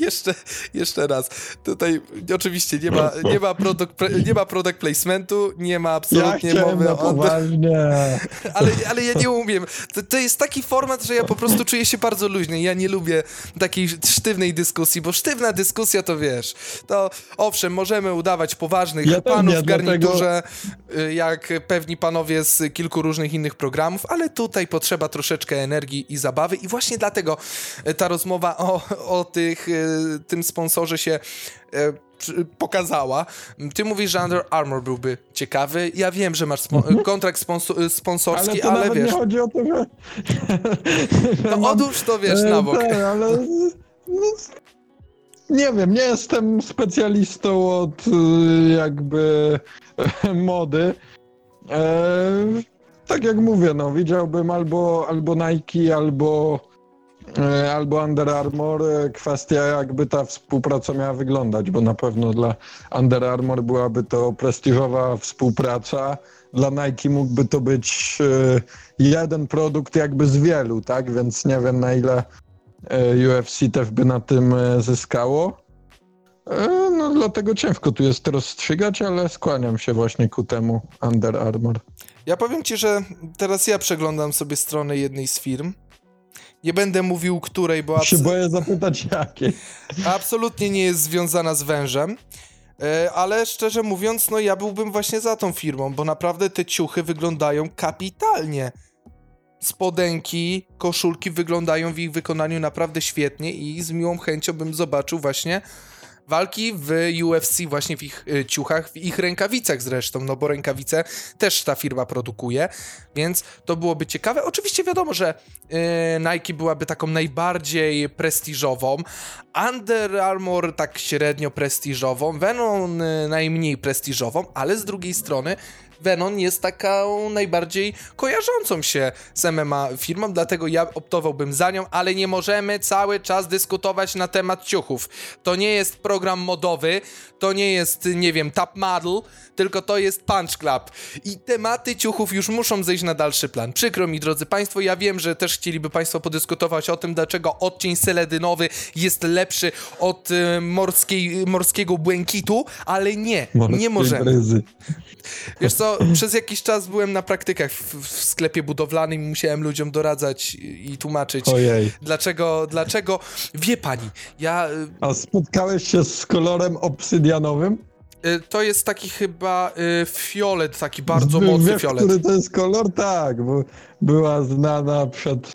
jeszcze, jeszcze raz, tutaj oczywiście nie ma, nie ma, product, nie ma product placementu, nie ma Ja absolutnie chciałem mowy o... poważnie. Ale, ale ja nie umiem. To, to jest taki format, że ja po prostu czuję się bardzo luźny. Ja nie lubię takiej sztywnej dyskusji, bo sztywna dyskusja to wiesz, to owszem, możemy udawać poważnych Ja panów nie, w garniturze, y, jak pewni panowie z kilku różnych innych programów, ale tutaj potrzeba troszeczkę energii i zabawy i właśnie dlatego y, ta rozmowa o, o tych, y, tym sponsorze się przy- pokazała. Ty mówisz, że Under Armour byłby ciekawy. Ja wiem, że masz spo- kontrakt sponso- Ale sponsorski, to ale, nawet wiesz, nie chodzi o to, że... no odłóż to, wiesz, E, na bok. Tak, ale no, nie wiem, nie jestem specjalistą od jakby e, mody. Tak jak mówię, no widziałbym albo, albo Nike, albo, e, albo Under Armour. E, Kwestia jakby ta współpraca miała wyglądać, bo na pewno dla Under Armour byłaby to prestiżowa współpraca. Dla Nike mógłby to być e, jeden produkt jakby z wielu, tak? Więc nie wiem na ile UFC też by na tym zyskało. No dlatego ciężko tu jest rozstrzygać, ale skłaniam się właśnie ku temu Under Armour. Ja powiem ci, że teraz ja przeglądam sobie stronę jednej z firm. Nie będę mówił której, bo Się abs- boję zapytać jakie. absolutnie nie jest związana z wężem. E, Ale szczerze mówiąc, no ja byłbym właśnie za tą firmą, bo naprawdę te ciuchy wyglądają kapitalnie. Spodenki, koszulki wyglądają w ich wykonaniu naprawdę świetnie i z miłą chęcią bym zobaczył właśnie walki w UFC właśnie w ich y, ciuchach, w ich rękawicach zresztą, no bo rękawice też ta firma produkuje, więc to byłoby ciekawe. Oczywiście wiadomo, że y, Nike byłaby taką najbardziej prestiżową, Under Armour tak średnio prestiżową, Venom y, najmniej prestiżową, ale z drugiej strony Venom jest taką najbardziej kojarzącą się z MMA firmą, dlatego ja optowałbym za nią, ale nie możemy cały czas dyskutować na temat ciuchów. To nie jest program modowy, to nie jest, nie wiem, Top Model, tylko to jest Punch Club. I tematy ciuchów już muszą zejść na dalszy plan. Przykro mi, drodzy Państwo, ja wiem, że też chcieliby Państwo podyskutować o tym, dlaczego odcień seledynowy jest lepszy od y, morskiej, morskiego błękitu, ale nie, nie Morskie możemy. bryzy. Wiesz co, przez jakiś czas byłem na praktykach w, w sklepie budowlanym i musiałem ludziom doradzać i, i tłumaczyć, Ojej. dlaczego, dlaczego. Wie pani, ja. A spotkałeś się z kolorem obsydianowym? y, To jest taki chyba y, fiolet, taki bardzo Wiesz, mocny fiolet. który to jest kolor? Tak, bo była znana przed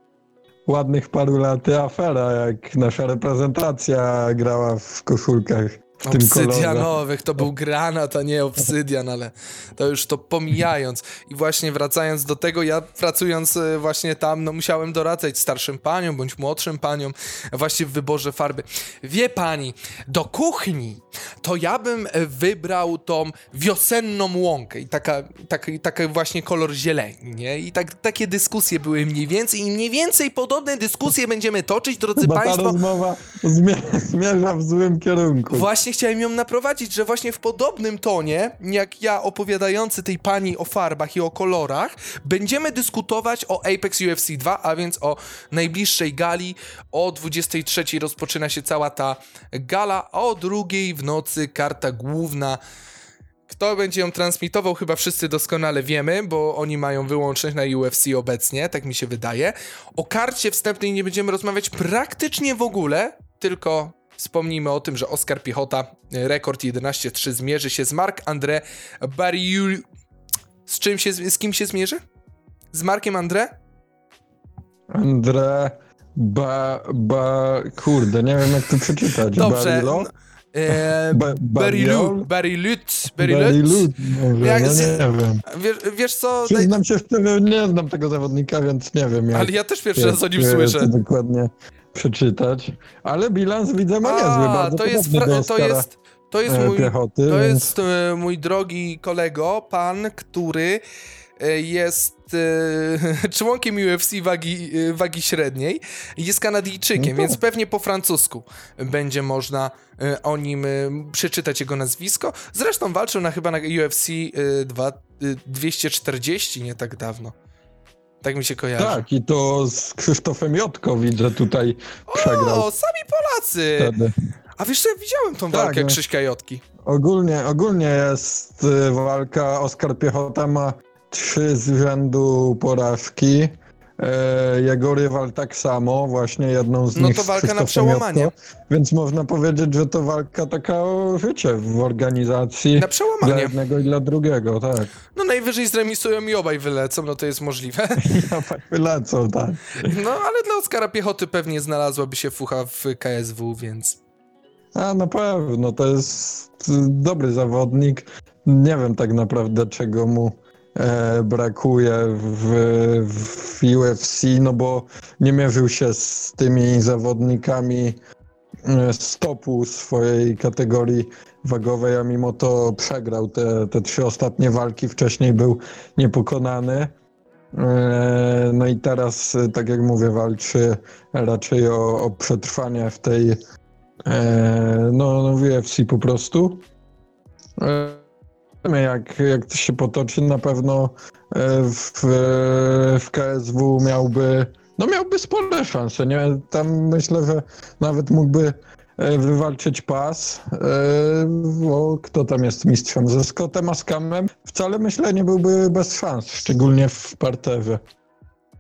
ładnych paru laty afera, jak nasza reprezentacja grała w koszulkach w. Obsydianowych, to był granat, a nie obsydian, ale to już to pomijając. I właśnie wracając do tego, ja pracując e, właśnie tam, no musiałem doradzać starszym paniom bądź młodszym paniom właśnie w wyborze farby. Wie pani, do kuchni to ja bym e, wybrał tą wiosenną łąkę i taka, taki, taki właśnie kolor zieleni, nie? I tak, takie dyskusje były mniej więcej i mniej więcej podobne dyskusje będziemy toczyć, drodzy Bo ta państwo. rozmowa zmie- zmierza w złym kierunku. Właśnie chciałem ją naprowadzić, że właśnie w podobnym tonie, jak ja opowiadający tej pani o farbach i o kolorach, będziemy dyskutować o Apex UFC 2, a więc o najbliższej gali. O 23 rozpoczyna się cała ta gala, a o drugiej w nocy karta główna Kto będzie ją transmitował, chyba wszyscy doskonale wiemy, bo oni mają wyłączność na UFC obecnie, tak mi się wydaje. O karcie wstępnej nie będziemy rozmawiać praktycznie w ogóle, tylko wspomnijmy o tym, że Oskar Piechota, e, rekord 11-3, zmierzy się z Marc-André Barriou... Z czym się, z kim się zmierzy? Z Markiem André? André Ba... Ba... Kurde, nie wiem jak to przeczytać. Dobrze. Barilo? E, Barilut. Barilut, może, Jak no nie wiem. Wiesz, wiesz co, Przyznam się szczerze, nie znam tego zawodnika, więc nie wiem ale ja też pierwszy raz o nim słyszę. dokładnie przeczytać. Ale bilans widzę ma niezły, A, bardzo to jest, do to jest, to jest e, mój, Piechoty, to więc- jest e, mój drogi kolego, pan, który e, jest e, członkiem UFC wagi, e, wagi średniej, jest Kanadyjczykiem, No tak. więc pewnie po francusku będzie można e, o nim e, przeczytać jego nazwisko. Zresztą walczył na chyba na UFC e, dwa- e, 240 nie tak dawno. Tak mi się kojarzy. Tak, i to z Krzysztofem Jotko widzę tutaj przegrał O, sami Polacy! wtedy. A wiesz co, ja widziałem tą Tak, walkę no. Krzyśka Jotki. Ogólnie, ogólnie jest y, walka, Oskar Piechota ma trzy z rzędu porażki. E, jego rywal tak samo, właśnie jedną z No nich to z walka na przełamanie. Więc można powiedzieć, że to walka taka o życie w organizacji. Na Dla przełamanie. jednego i dla drugiego, tak. No najwyżej zremisują i obaj wylecą, no to jest możliwe. Ja tak wylecą, tak. No ale dla Oskara Piechoty pewnie znalazłaby się fucha w KSW, więc... A na pewno, to jest dobry zawodnik. Nie wiem tak naprawdę, czego mu brakuje w, w UFC, no bo nie mierzył się z tymi zawodnikami e, z topu swojej kategorii wagowej, a mimo to przegrał te, te trzy ostatnie walki. Wcześniej był niepokonany. E, No i teraz, e, tak jak mówię, walczy raczej o, o przetrwanie w tej e, no, no UFC po prostu. Zobaczymy, jak, jak to się potoczy, na pewno e, w, w KSW miałby, no miałby spore szanse, nie? Tam myślę, że nawet mógłby e, wywalczyć pas, e, bo kto tam jest mistrzem? Ze Scottem Askamem wcale myślę nie byłby bez szans, szczególnie w parterze.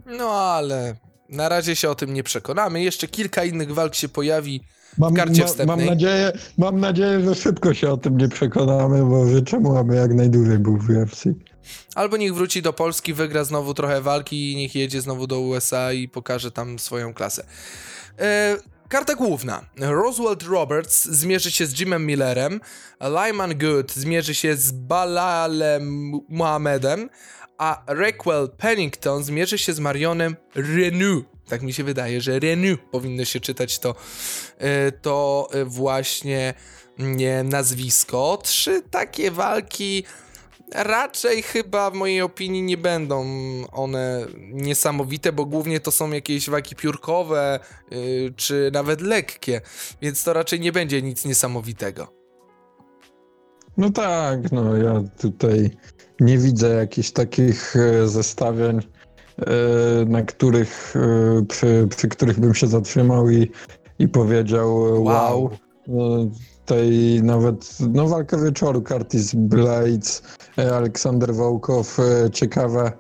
No ale na razie się o tym nie przekonamy. Jeszcze kilka innych walk się pojawi. Mam, karcie ma, wstępnej. mam, nadzieję, mam nadzieję, że szybko się o tym nie przekonamy, bo życzę mu, aby jak najdłużej był w UFC. Albo niech wróci do Polski, wygra znowu trochę walki i niech jedzie znowu do USA i pokaże tam swoją klasę. E, karta główna. Roswell Roberts zmierzy się z Jimem Millerem, Lyman Good zmierzy się z Balalem Mohamedem, a Raquel Pennington zmierzy się z Marionem Renew. Tak mi się wydaje, że Renew powinno się czytać to, e, to e, właśnie nie, nazwisko. Trzy takie walki raczej chyba w mojej opinii nie będą one niesamowite, bo głównie to są jakieś walki piórkowe, yy, czy nawet lekkie, więc to raczej nie będzie nic niesamowitego. No tak, no ja tutaj nie widzę jakichś takich e, zestawień, e, na których, e, przy, przy których bym się zatrzymał i, i powiedział e, wow. Wow. Tej nawet, no walka wieczoru, Curtis Blades, e, Aleksander Wołkow, e, ciekawe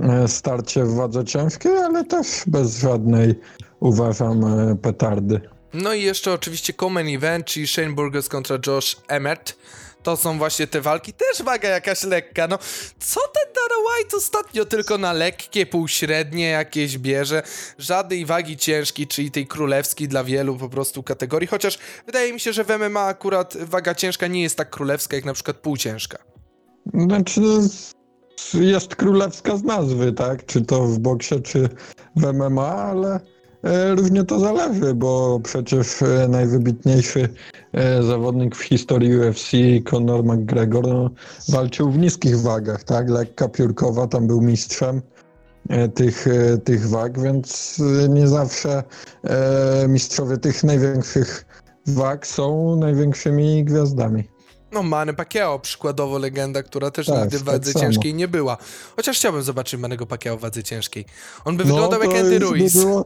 e, starcie w wadze ciężkiej, ale też bez żadnej, uważam, e, petardy. No i jeszcze oczywiście Common Event, czyli Shane Burgos kontra Josh Emmett. To są właśnie te walki, też waga jakaś lekka, no co ten Dana White ostatnio tylko na lekkie, półśrednie jakieś bierze, żadnej wagi ciężkiej, czyli tej królewskiej dla wielu po prostu kategorii, chociaż wydaje mi się, że w MMA akurat waga ciężka nie jest tak królewska jak na przykład półciężka. Znaczy, no, jest królewska z nazwy, tak? Czy to w boksie, czy w MMA, ale e, różnie to zależy, bo przecież e, najwybitniejszy e, zawodnik w historii UFC, Conor McGregor, no, walczył w niskich wagach, tak? Lekka piórkowa, tam był mistrzem tych, tych wag, więc nie zawsze mistrzowie tych największych wag są największymi gwiazdami. No Manny Pacquiao, przykładowo legenda, która też Tak, nigdy w tak wadze samo. ciężkiej nie była. Chociaż chciałbym zobaczyć Mannego Pacquiao w wadze ciężkiej. On by No, wyglądał jak Andy już by Ruiz. Było,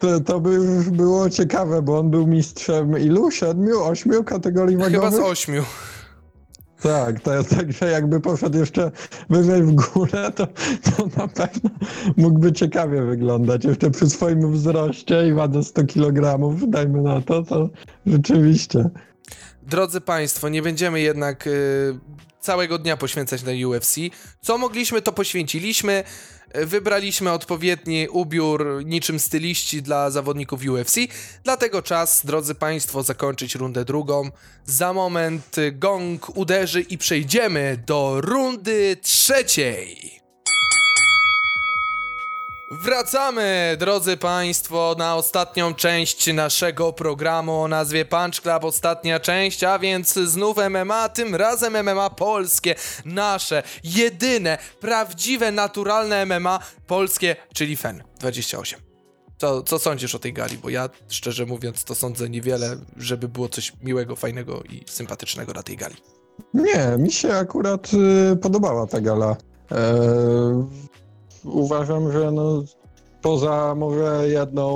to, to by już było ciekawe, bo on był mistrzem ilu? Siedmiu, ośmiu kategorii wagowych? Chyba z ośmiu. Tak, to jest tak, że jakby poszedł jeszcze wyżej w górę, to, to na pewno mógłby ciekawie wyglądać. Jeszcze przy swoim wzroście i wadze 100 kg, dajmy na to, to rzeczywiście. Drodzy Państwo, nie będziemy jednak y, całego dnia poświęcać na UFC. Co mogliśmy, to poświęciliśmy. Wybraliśmy odpowiedni ubiór niczym styliści dla zawodników UFC. Dlatego czas, drodzy Państwo, zakończyć rundę drugą. Za moment gong uderzy i przejdziemy do rundy trzeciej. Wracamy, drodzy Państwo, na ostatnią część naszego programu o nazwie Punch Club. Ostatnia część, a więc znów MMA, tym razem MMA polskie, nasze, jedyne, prawdziwe, naturalne MMA polskie, czyli FEN 28. Co, co sądzisz o tej gali? Bo ja, szczerze mówiąc, to sądzę niewiele, żeby było coś miłego, fajnego i sympatycznego na tej gali. Nie, mi się akurat y, podobała ta gala. E, uważam, że no, poza może jedną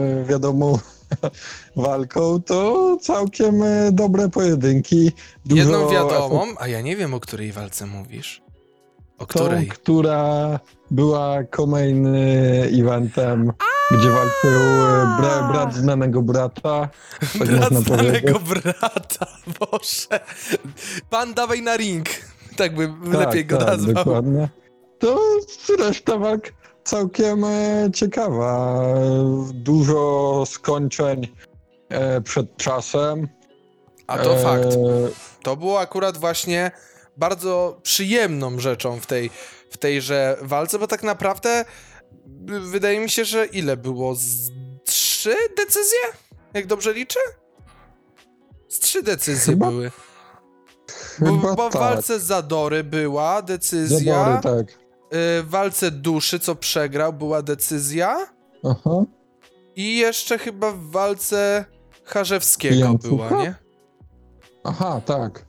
y, wiadomą walką, to całkiem y, dobre pojedynki. Dużo Jedną wiadomą, a ja nie wiem, o której walce mówisz. O Tą, której? która była co-main eventem, gdzie walczył y, bra, brat znanego brata. Tak Brat można znanego powiedzieć. brata, Boże. Pan dawaj na ring. Tak bym Tak, lepiej go tak, nazwał. dokładnie. To reszta walk całkiem e, ciekawa. Dużo skończeń e, przed czasem. A to E, fakt. To było akurat właśnie bardzo przyjemną rzeczą w tej w tejże walce, bo tak naprawdę wydaje mi się, że ile było? Z trzy decyzje? Jak dobrze liczę? Z trzy decyzje Chyba- były. Bo, bo w tak. walce Zadory była decyzja. Zabory, tak. Y, w walce duszy, co przegrał, była decyzja. Aha. I jeszcze chyba w walce Charzewskiego Jancucha? była, nie? Aha, tak.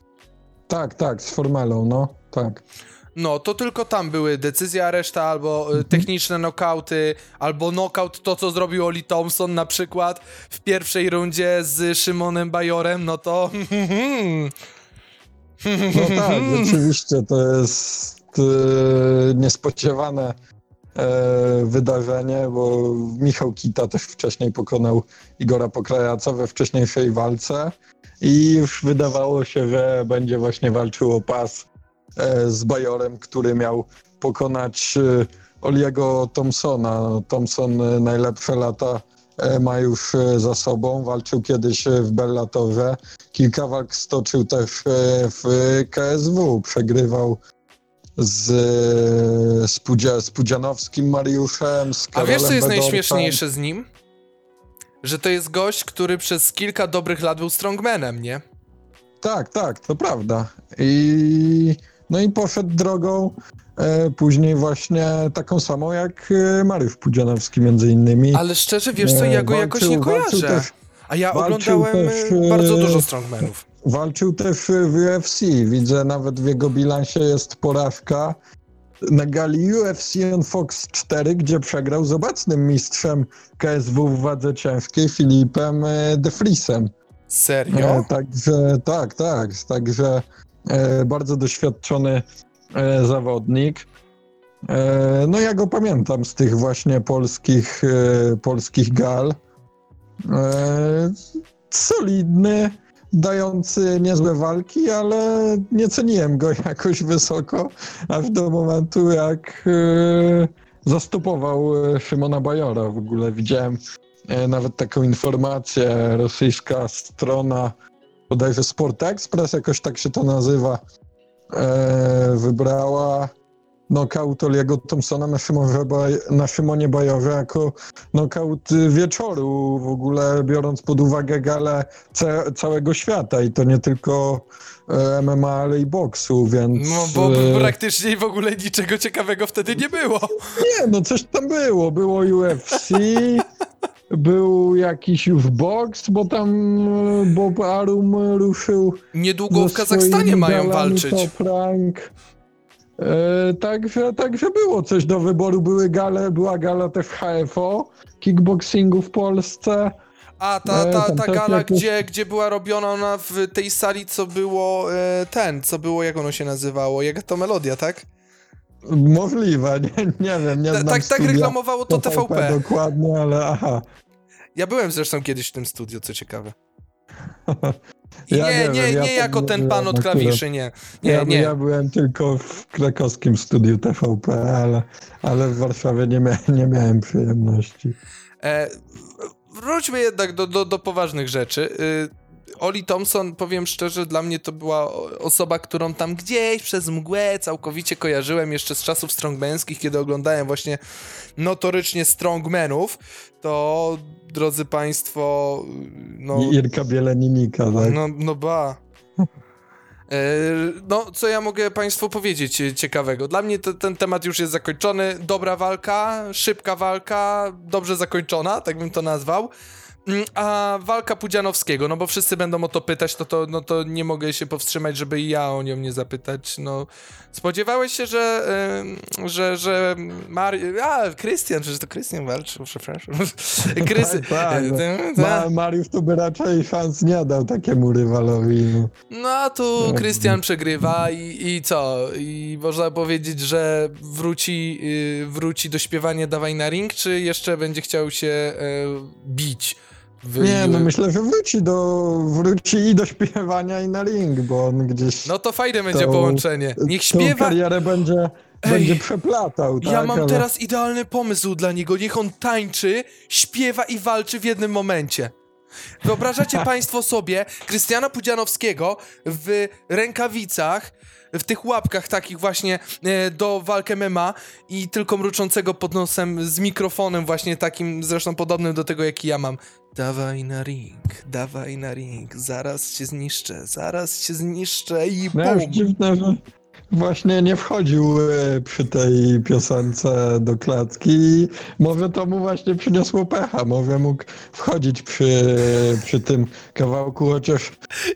Tak, tak, z formelą, no, tak. No, to tylko tam były decyzje, a reszta albo Mhm. y, techniczne nokauty, albo knockout, to co zrobił Oli Thompson na przykład w pierwszej rundzie z Szymonem Bajorem, no to... No tak, rzeczywiście to jest niespodziewane e, wydarzenie, bo Michał Kita też wcześniej pokonał Igora Pokrajaca we wcześniejszej walce. I już wydawało się, że będzie właśnie walczył o pas e, z Bajorem, który miał pokonać e, Oliego Thompsona. Thompson e, najlepsze lata e, ma już za sobą, walczył kiedyś w Bellatorze, kilka walk stoczył też w KSW, przegrywał z, e, z, Pudzia, z Pudzianowskim Mariuszem, z A wiesz, co jest Bedorfem. najśmieszniejsze z nim? Że to jest gość, który przez kilka dobrych lat był strongmanem, nie? Tak, tak, to prawda. I no i poszedł drogą e, później właśnie taką samą jak e, Mariusz Pudzianowski między innymi. Ale szczerze, wiesz co, E, ja go jakoś nie walczył- walczył kojarzę. też- A ja walczył oglądałem też, y, bardzo e, dużo strongmanów. Walczył też w UFC. Widzę nawet w jego bilansie jest porażka na gali UFC on Fox 4, gdzie przegrał z obecnym mistrzem KSW w wadze ciężkiej Filipem e, De Vriesem. Serio? E, także tak, tak. Także e, bardzo doświadczony e, zawodnik. E, no ja go pamiętam z tych właśnie polskich, polskich gal. Solidny, dający niezłe walki, ale nie ceniłem go jakoś wysoko, aż do momentu jak e, zastopował e, Szymona Bajora. W ogóle widziałem e, nawet taką informację, rosyjska strona, bodajże Sport Express, jakoś tak się to nazywa, wybrała nokaut Oliego Thompsona na, Szymonie Baj- na Szymonie Bajorze jako nokaut wieczoru, w ogóle biorąc pod uwagę galę ca- całego świata i to nie tylko e, MMA, ale i boksu, więc... No bo e, praktycznie w ogóle niczego ciekawego wtedy nie było. Nie, no coś tam było. Było UFC, był jakiś już boks, bo tam e, Bob Arum ruszył Niedługo w Kazachstanie mają walczyć. E, także, także było coś do wyboru. Były gale, była gala też HFO, kickboxingu w Polsce. A, ta, E, ta, ta też gala, gdzie, gdzie była robiona ona w tej sali, co było e, ten, co było, jak ono się nazywało? Jak to melodia, tak? Możliwe, nie, nie wiem, nie Ta, znam tak, tak reklamowało to TVP. dokładnie, ale aha. Ja byłem zresztą kiedyś w tym studiu, co ciekawe. Ja nie, nie nie, wiem, ja nie tam jako ten pan od klawiszy, nie. Nie, ja, nie. ja byłem tylko w krakowskim studiu TVP, ale, ale w Warszawie nie, mia nie miałem przyjemności. E, wróćmy jednak do, do, do poważnych rzeczy. Y, Oli Thompson, powiem szczerze, dla mnie to była osoba, którą tam gdzieś przez mgłę całkowicie kojarzyłem jeszcze z czasów strongmanskich, kiedy oglądałem właśnie notorycznie strongmenów, to drodzy państwo, no... Irka Bieleninika, tak? No, no ba. E, No, co ja mogę Państwu powiedzieć ciekawego? Dla mnie ten temat już jest zakończony. Dobra walka, szybka walka, dobrze zakończona, tak bym to nazwał. Mm, A walka Pudzianowskiego, no bo wszyscy będą o to pytać, no to, no to nie mogę się powstrzymać, żeby i ja o nią nie zapytać. No, spodziewałeś się, że, em, że, że Mari... A, Krystian, przecież to Krystian walczył, przepraszam. Krysy... Tak, tak, no. Ma, Mariusz to by raczej szans nie dał takiemu rywalowi. No. No a tu Tak. Krystian przegrywa i, i co? I można powiedzieć, że wróci, y, wróci do śpiewania Dawaj na ring, czy jeszcze będzie chciał się e, bić? W, Nie, no myślę, że wróci do, wróci i do śpiewania i na ring, bo on gdzieś No to fajne będzie To- połączenie. Niech tą śpiewa. karierę będzie, Ej, będzie przeplatał, tak? Ja mam ale- teraz idealny pomysł dla niego. Niech on tańczy, śpiewa i walczy w jednym momencie. Wyobrażacie Państwo sobie Krystiana Pudzianowskiego w rękawicach, w tych łapkach takich właśnie e, do walk MMA i tylko mruczącego pod nosem z mikrofonem właśnie takim zresztą podobnym do tego jaki ja mam. Dawaj na ring, dawaj na ring, zaraz cię zniszczę, zaraz cię zniszczę i No bum. już dziwne, że właśnie nie wchodził e, przy tej piosence do klatki może to mu właśnie przyniosło pecha, może mógł wchodzić przy, przy tym kawałku, chociaż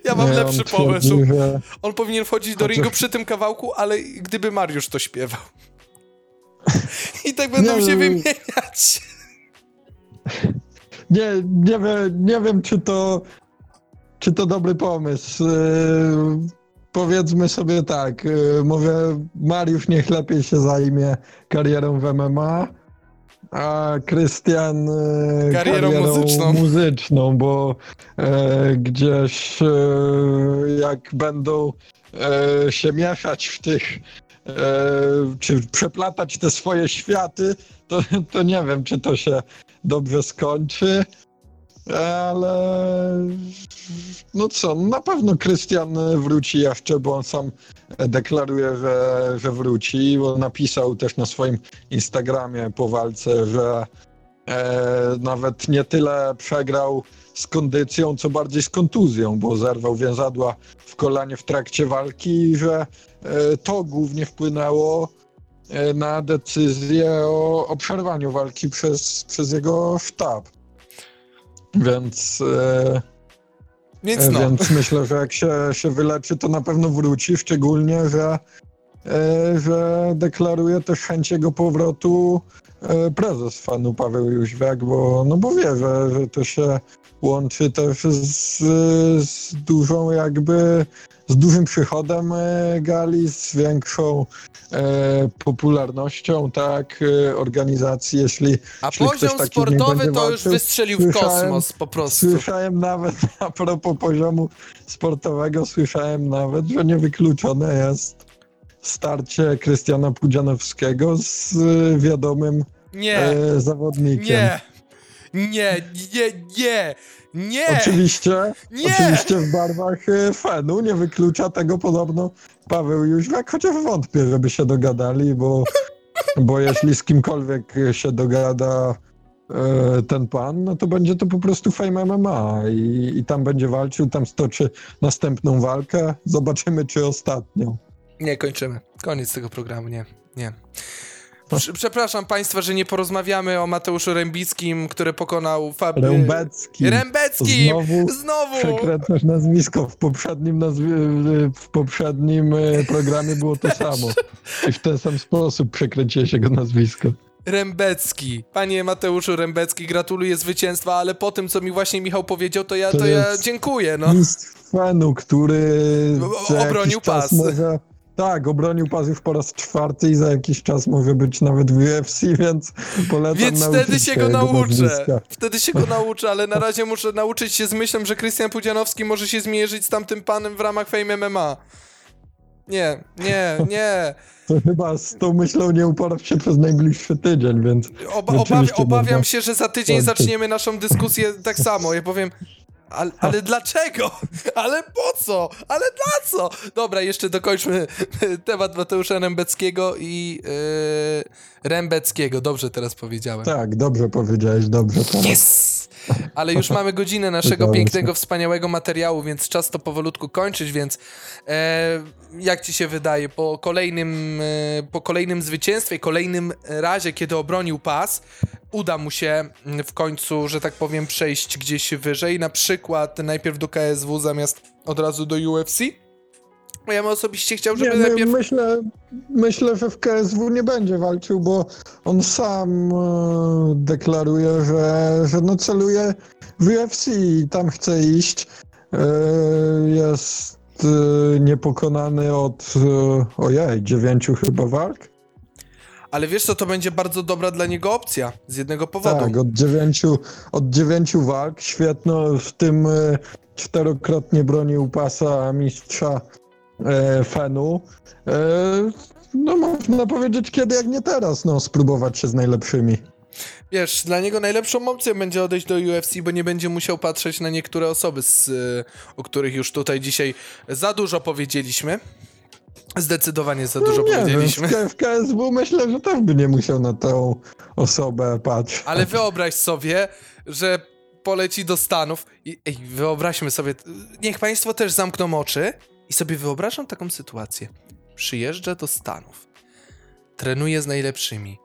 Ja mam lepszy pomysł. Że... On powinien wchodzić do Chociaż- ringu przy tym kawałku, ale gdyby Mariusz to śpiewał. I tak będą Nie, się no- wymieniać. Nie, nie, wiem, nie wiem, czy to, czy to dobry pomysł. E, powiedzmy sobie tak, e, mówię, Mariusz niech lepiej się zajmie karierą w MMA, a Krystian e, Karierą muzyczną. muzyczną, bo gdzieś jak będą się mieszać w tych, czy przeplatać te swoje światy, to, to nie wiem, czy to się dobrze skończy, ale no co, na pewno Krystian wróci jeszcze, bo on sam deklaruje, że, że wróci, bo napisał też na swoim Instagramie po walce, że e, nawet nie tyle przegrał z kondycją, co bardziej z kontuzją, bo zerwał więzadła w kolanie w trakcie walki i że e, to głównie wpłynęło na decyzję o, o przerwaniu walki przez, przez jego sztab. Więc, e, Więc e, no. więc myślę, że jak się, się wyleczy, to na pewno wróci, szczególnie, że, e, że deklaruje też chęć jego powrotu e, prezes fanu Paweł Jóźwiak, bo, no bo wie, że, że to się łączy też z, z dużą jakby z dużym przychodem e, gali, z większą e, popularnością, tak, e, organizacji, jeśli A jeśli ktoś poziom sportowy to już walczył, wystrzelił w kosmos po prostu. Słyszałem nawet, a propos poziomu sportowego, słyszałem nawet, że niewykluczone jest starcie Krystiana Pudzianowskiego z wiadomym Nie, zawodnikiem. nie, nie, nie, nie, nie. Oczywiście, Nie! oczywiście w barwach e, Fenu nie wyklucza tego podobno Paweł Jóźwiak, chociaż wątpię, żeby się dogadali, bo, bo jeśli z kimkolwiek się dogada e, ten pan, no to będzie to po prostu Fame MMA i, i tam będzie walczył, tam stoczy następną walkę, zobaczymy czy ostatnią. Nie, kończymy. Koniec tego programu, nie, nie. Prze- Przepraszam Państwa, że nie porozmawiamy o Mateuszu Rębickim, który pokonał Fab... Rębecki. Rębeckim! Znowu Znowu! Przekręcasz nazwisko. W poprzednim, nazwi- w poprzednim e, programie było to samo. I w ten sam sposób przekręciłeś jego nazwisko. Rembecki. Panie Mateuszu Rembecki, gratuluję zwycięstwa, ale po tym, co mi właśnie Michał powiedział, to ja, To to ja dziękuję, no. Mistrz fanu, który obronił pas. Może... Tak, obronił pas już po raz czwarty i za jakiś czas może być nawet w UFC, więc polecam Więc wtedy się go nauczę. nazwiska. Wtedy się go nauczę, ale na razie muszę nauczyć się z myślą, że Krystian Pudzianowski może się zmierzyć z tamtym panem w ramach Fame MMA. Nie, nie, nie. To chyba z tą myślą nie uporasz się przez najbliższy tydzień, więc Oba, obawiam się, że za tydzień kończyć. zaczniemy naszą dyskusję tak samo. Ja powiem, ale, ale dlaczego? Ale po co? Ale dla co? Dobra, jeszcze dokończmy temat Mateusza Rembeckiego i yy, Rembeckiego. Dobrze teraz powiedziałem. tak, dobrze powiedziałeś, dobrze. Teraz. Yes! Ale już mamy godzinę naszego pięknego, wspaniałego materiału, więc czas to powolutku kończyć, więc e, jak ci się wydaje, po kolejnym, e, po kolejnym zwycięstwie, kolejnym razie, kiedy obronił pas, uda mu się mm, w końcu, że tak powiem, przejść gdzieś wyżej, na przykład najpierw do KSW zamiast od razu do UFC? Ja bym osobiście chciał, żeby Nie, my, najpierw... myślę, myślę, że w KSW nie będzie walczył, bo on sam e, deklaruje, że, że no celuje w UFC i tam chce iść. E, jest e, niepokonany od, ojej, dziewięciu chyba walk? Ale wiesz co, to będzie bardzo dobra dla niego opcja, z jednego powodu. Tak, od dziewięciu, od dziewięciu walk, świetno, w tym e, czterokrotnie bronił pasa mistrza e, Fenu. E, no można powiedzieć, kiedy jak nie teraz, no spróbować się z najlepszymi. Wiesz, dla niego najlepszą opcją będzie odejść do UFC, bo nie będzie musiał patrzeć na niektóre osoby, z, y, o których już tutaj dzisiaj za dużo powiedzieliśmy. Zdecydowanie za dużo no, nie powiedzieliśmy. Wiem, w KSW myślę, że też by nie musiał na tą osobę patrzeć. Ale wyobraź sobie, że poleci do Stanów i ej, wyobraźmy sobie, niech państwo też zamkną oczy i sobie wyobrażam taką sytuację. Przyjeżdża do Stanów, trenuje z najlepszymi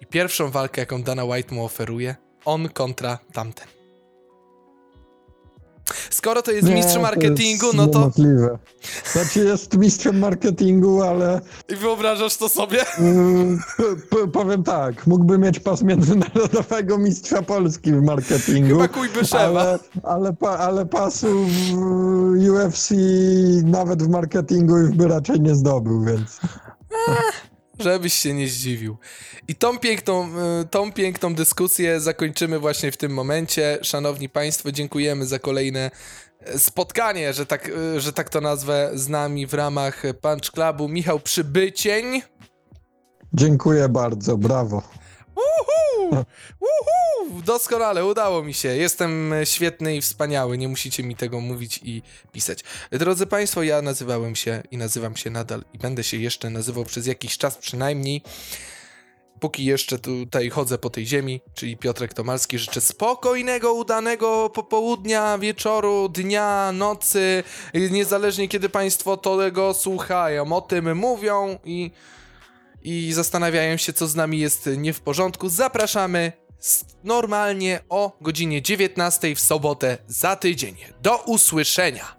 i pierwszą walkę, jaką Dana White mu oferuje, on kontra tamten. Skoro to jest Nie, mistrz to marketingu, jest no to... Niemożliwe. Znaczy jest mistrzem marketingu, ale I wyobrażasz to sobie? Mm, p- powiem tak, mógłby mieć pas międzynarodowego mistrza Polski w marketingu. Chyba Kujbyszewa. Ale, ale, pa, ale pasu w UFC nawet w marketingu już by raczej nie zdobył, więc Żebyś się nie zdziwił. I tą piękną, y, tą piękną dyskusję zakończymy właśnie w tym momencie. Szanowni Państwo, dziękujemy za kolejne e, spotkanie, że tak, y, że tak to nazwę, z nami w ramach Punch Clubu. Michał Przybycień. dziękuję bardzo, brawo. Uhu! Uhu! Doskonale, udało mi się. Jestem e, świetny i wspaniały. Nie musicie mi tego mówić i pisać. Drodzy Państwo, ja nazywałem się i nazywam się nadal i będę się jeszcze nazywał przez jakiś czas przynajmniej. Póki jeszcze tutaj chodzę po tej ziemi, czyli Piotrek Tomalski, życzę spokojnego, udanego popołudnia, wieczoru, dnia, nocy, niezależnie kiedy Państwo tego słuchają, o tym mówią i i zastanawiają się, co z nami jest nie w porządku, zapraszamy normalnie o godzinie 19 w sobotę za tydzień. Do usłyszenia!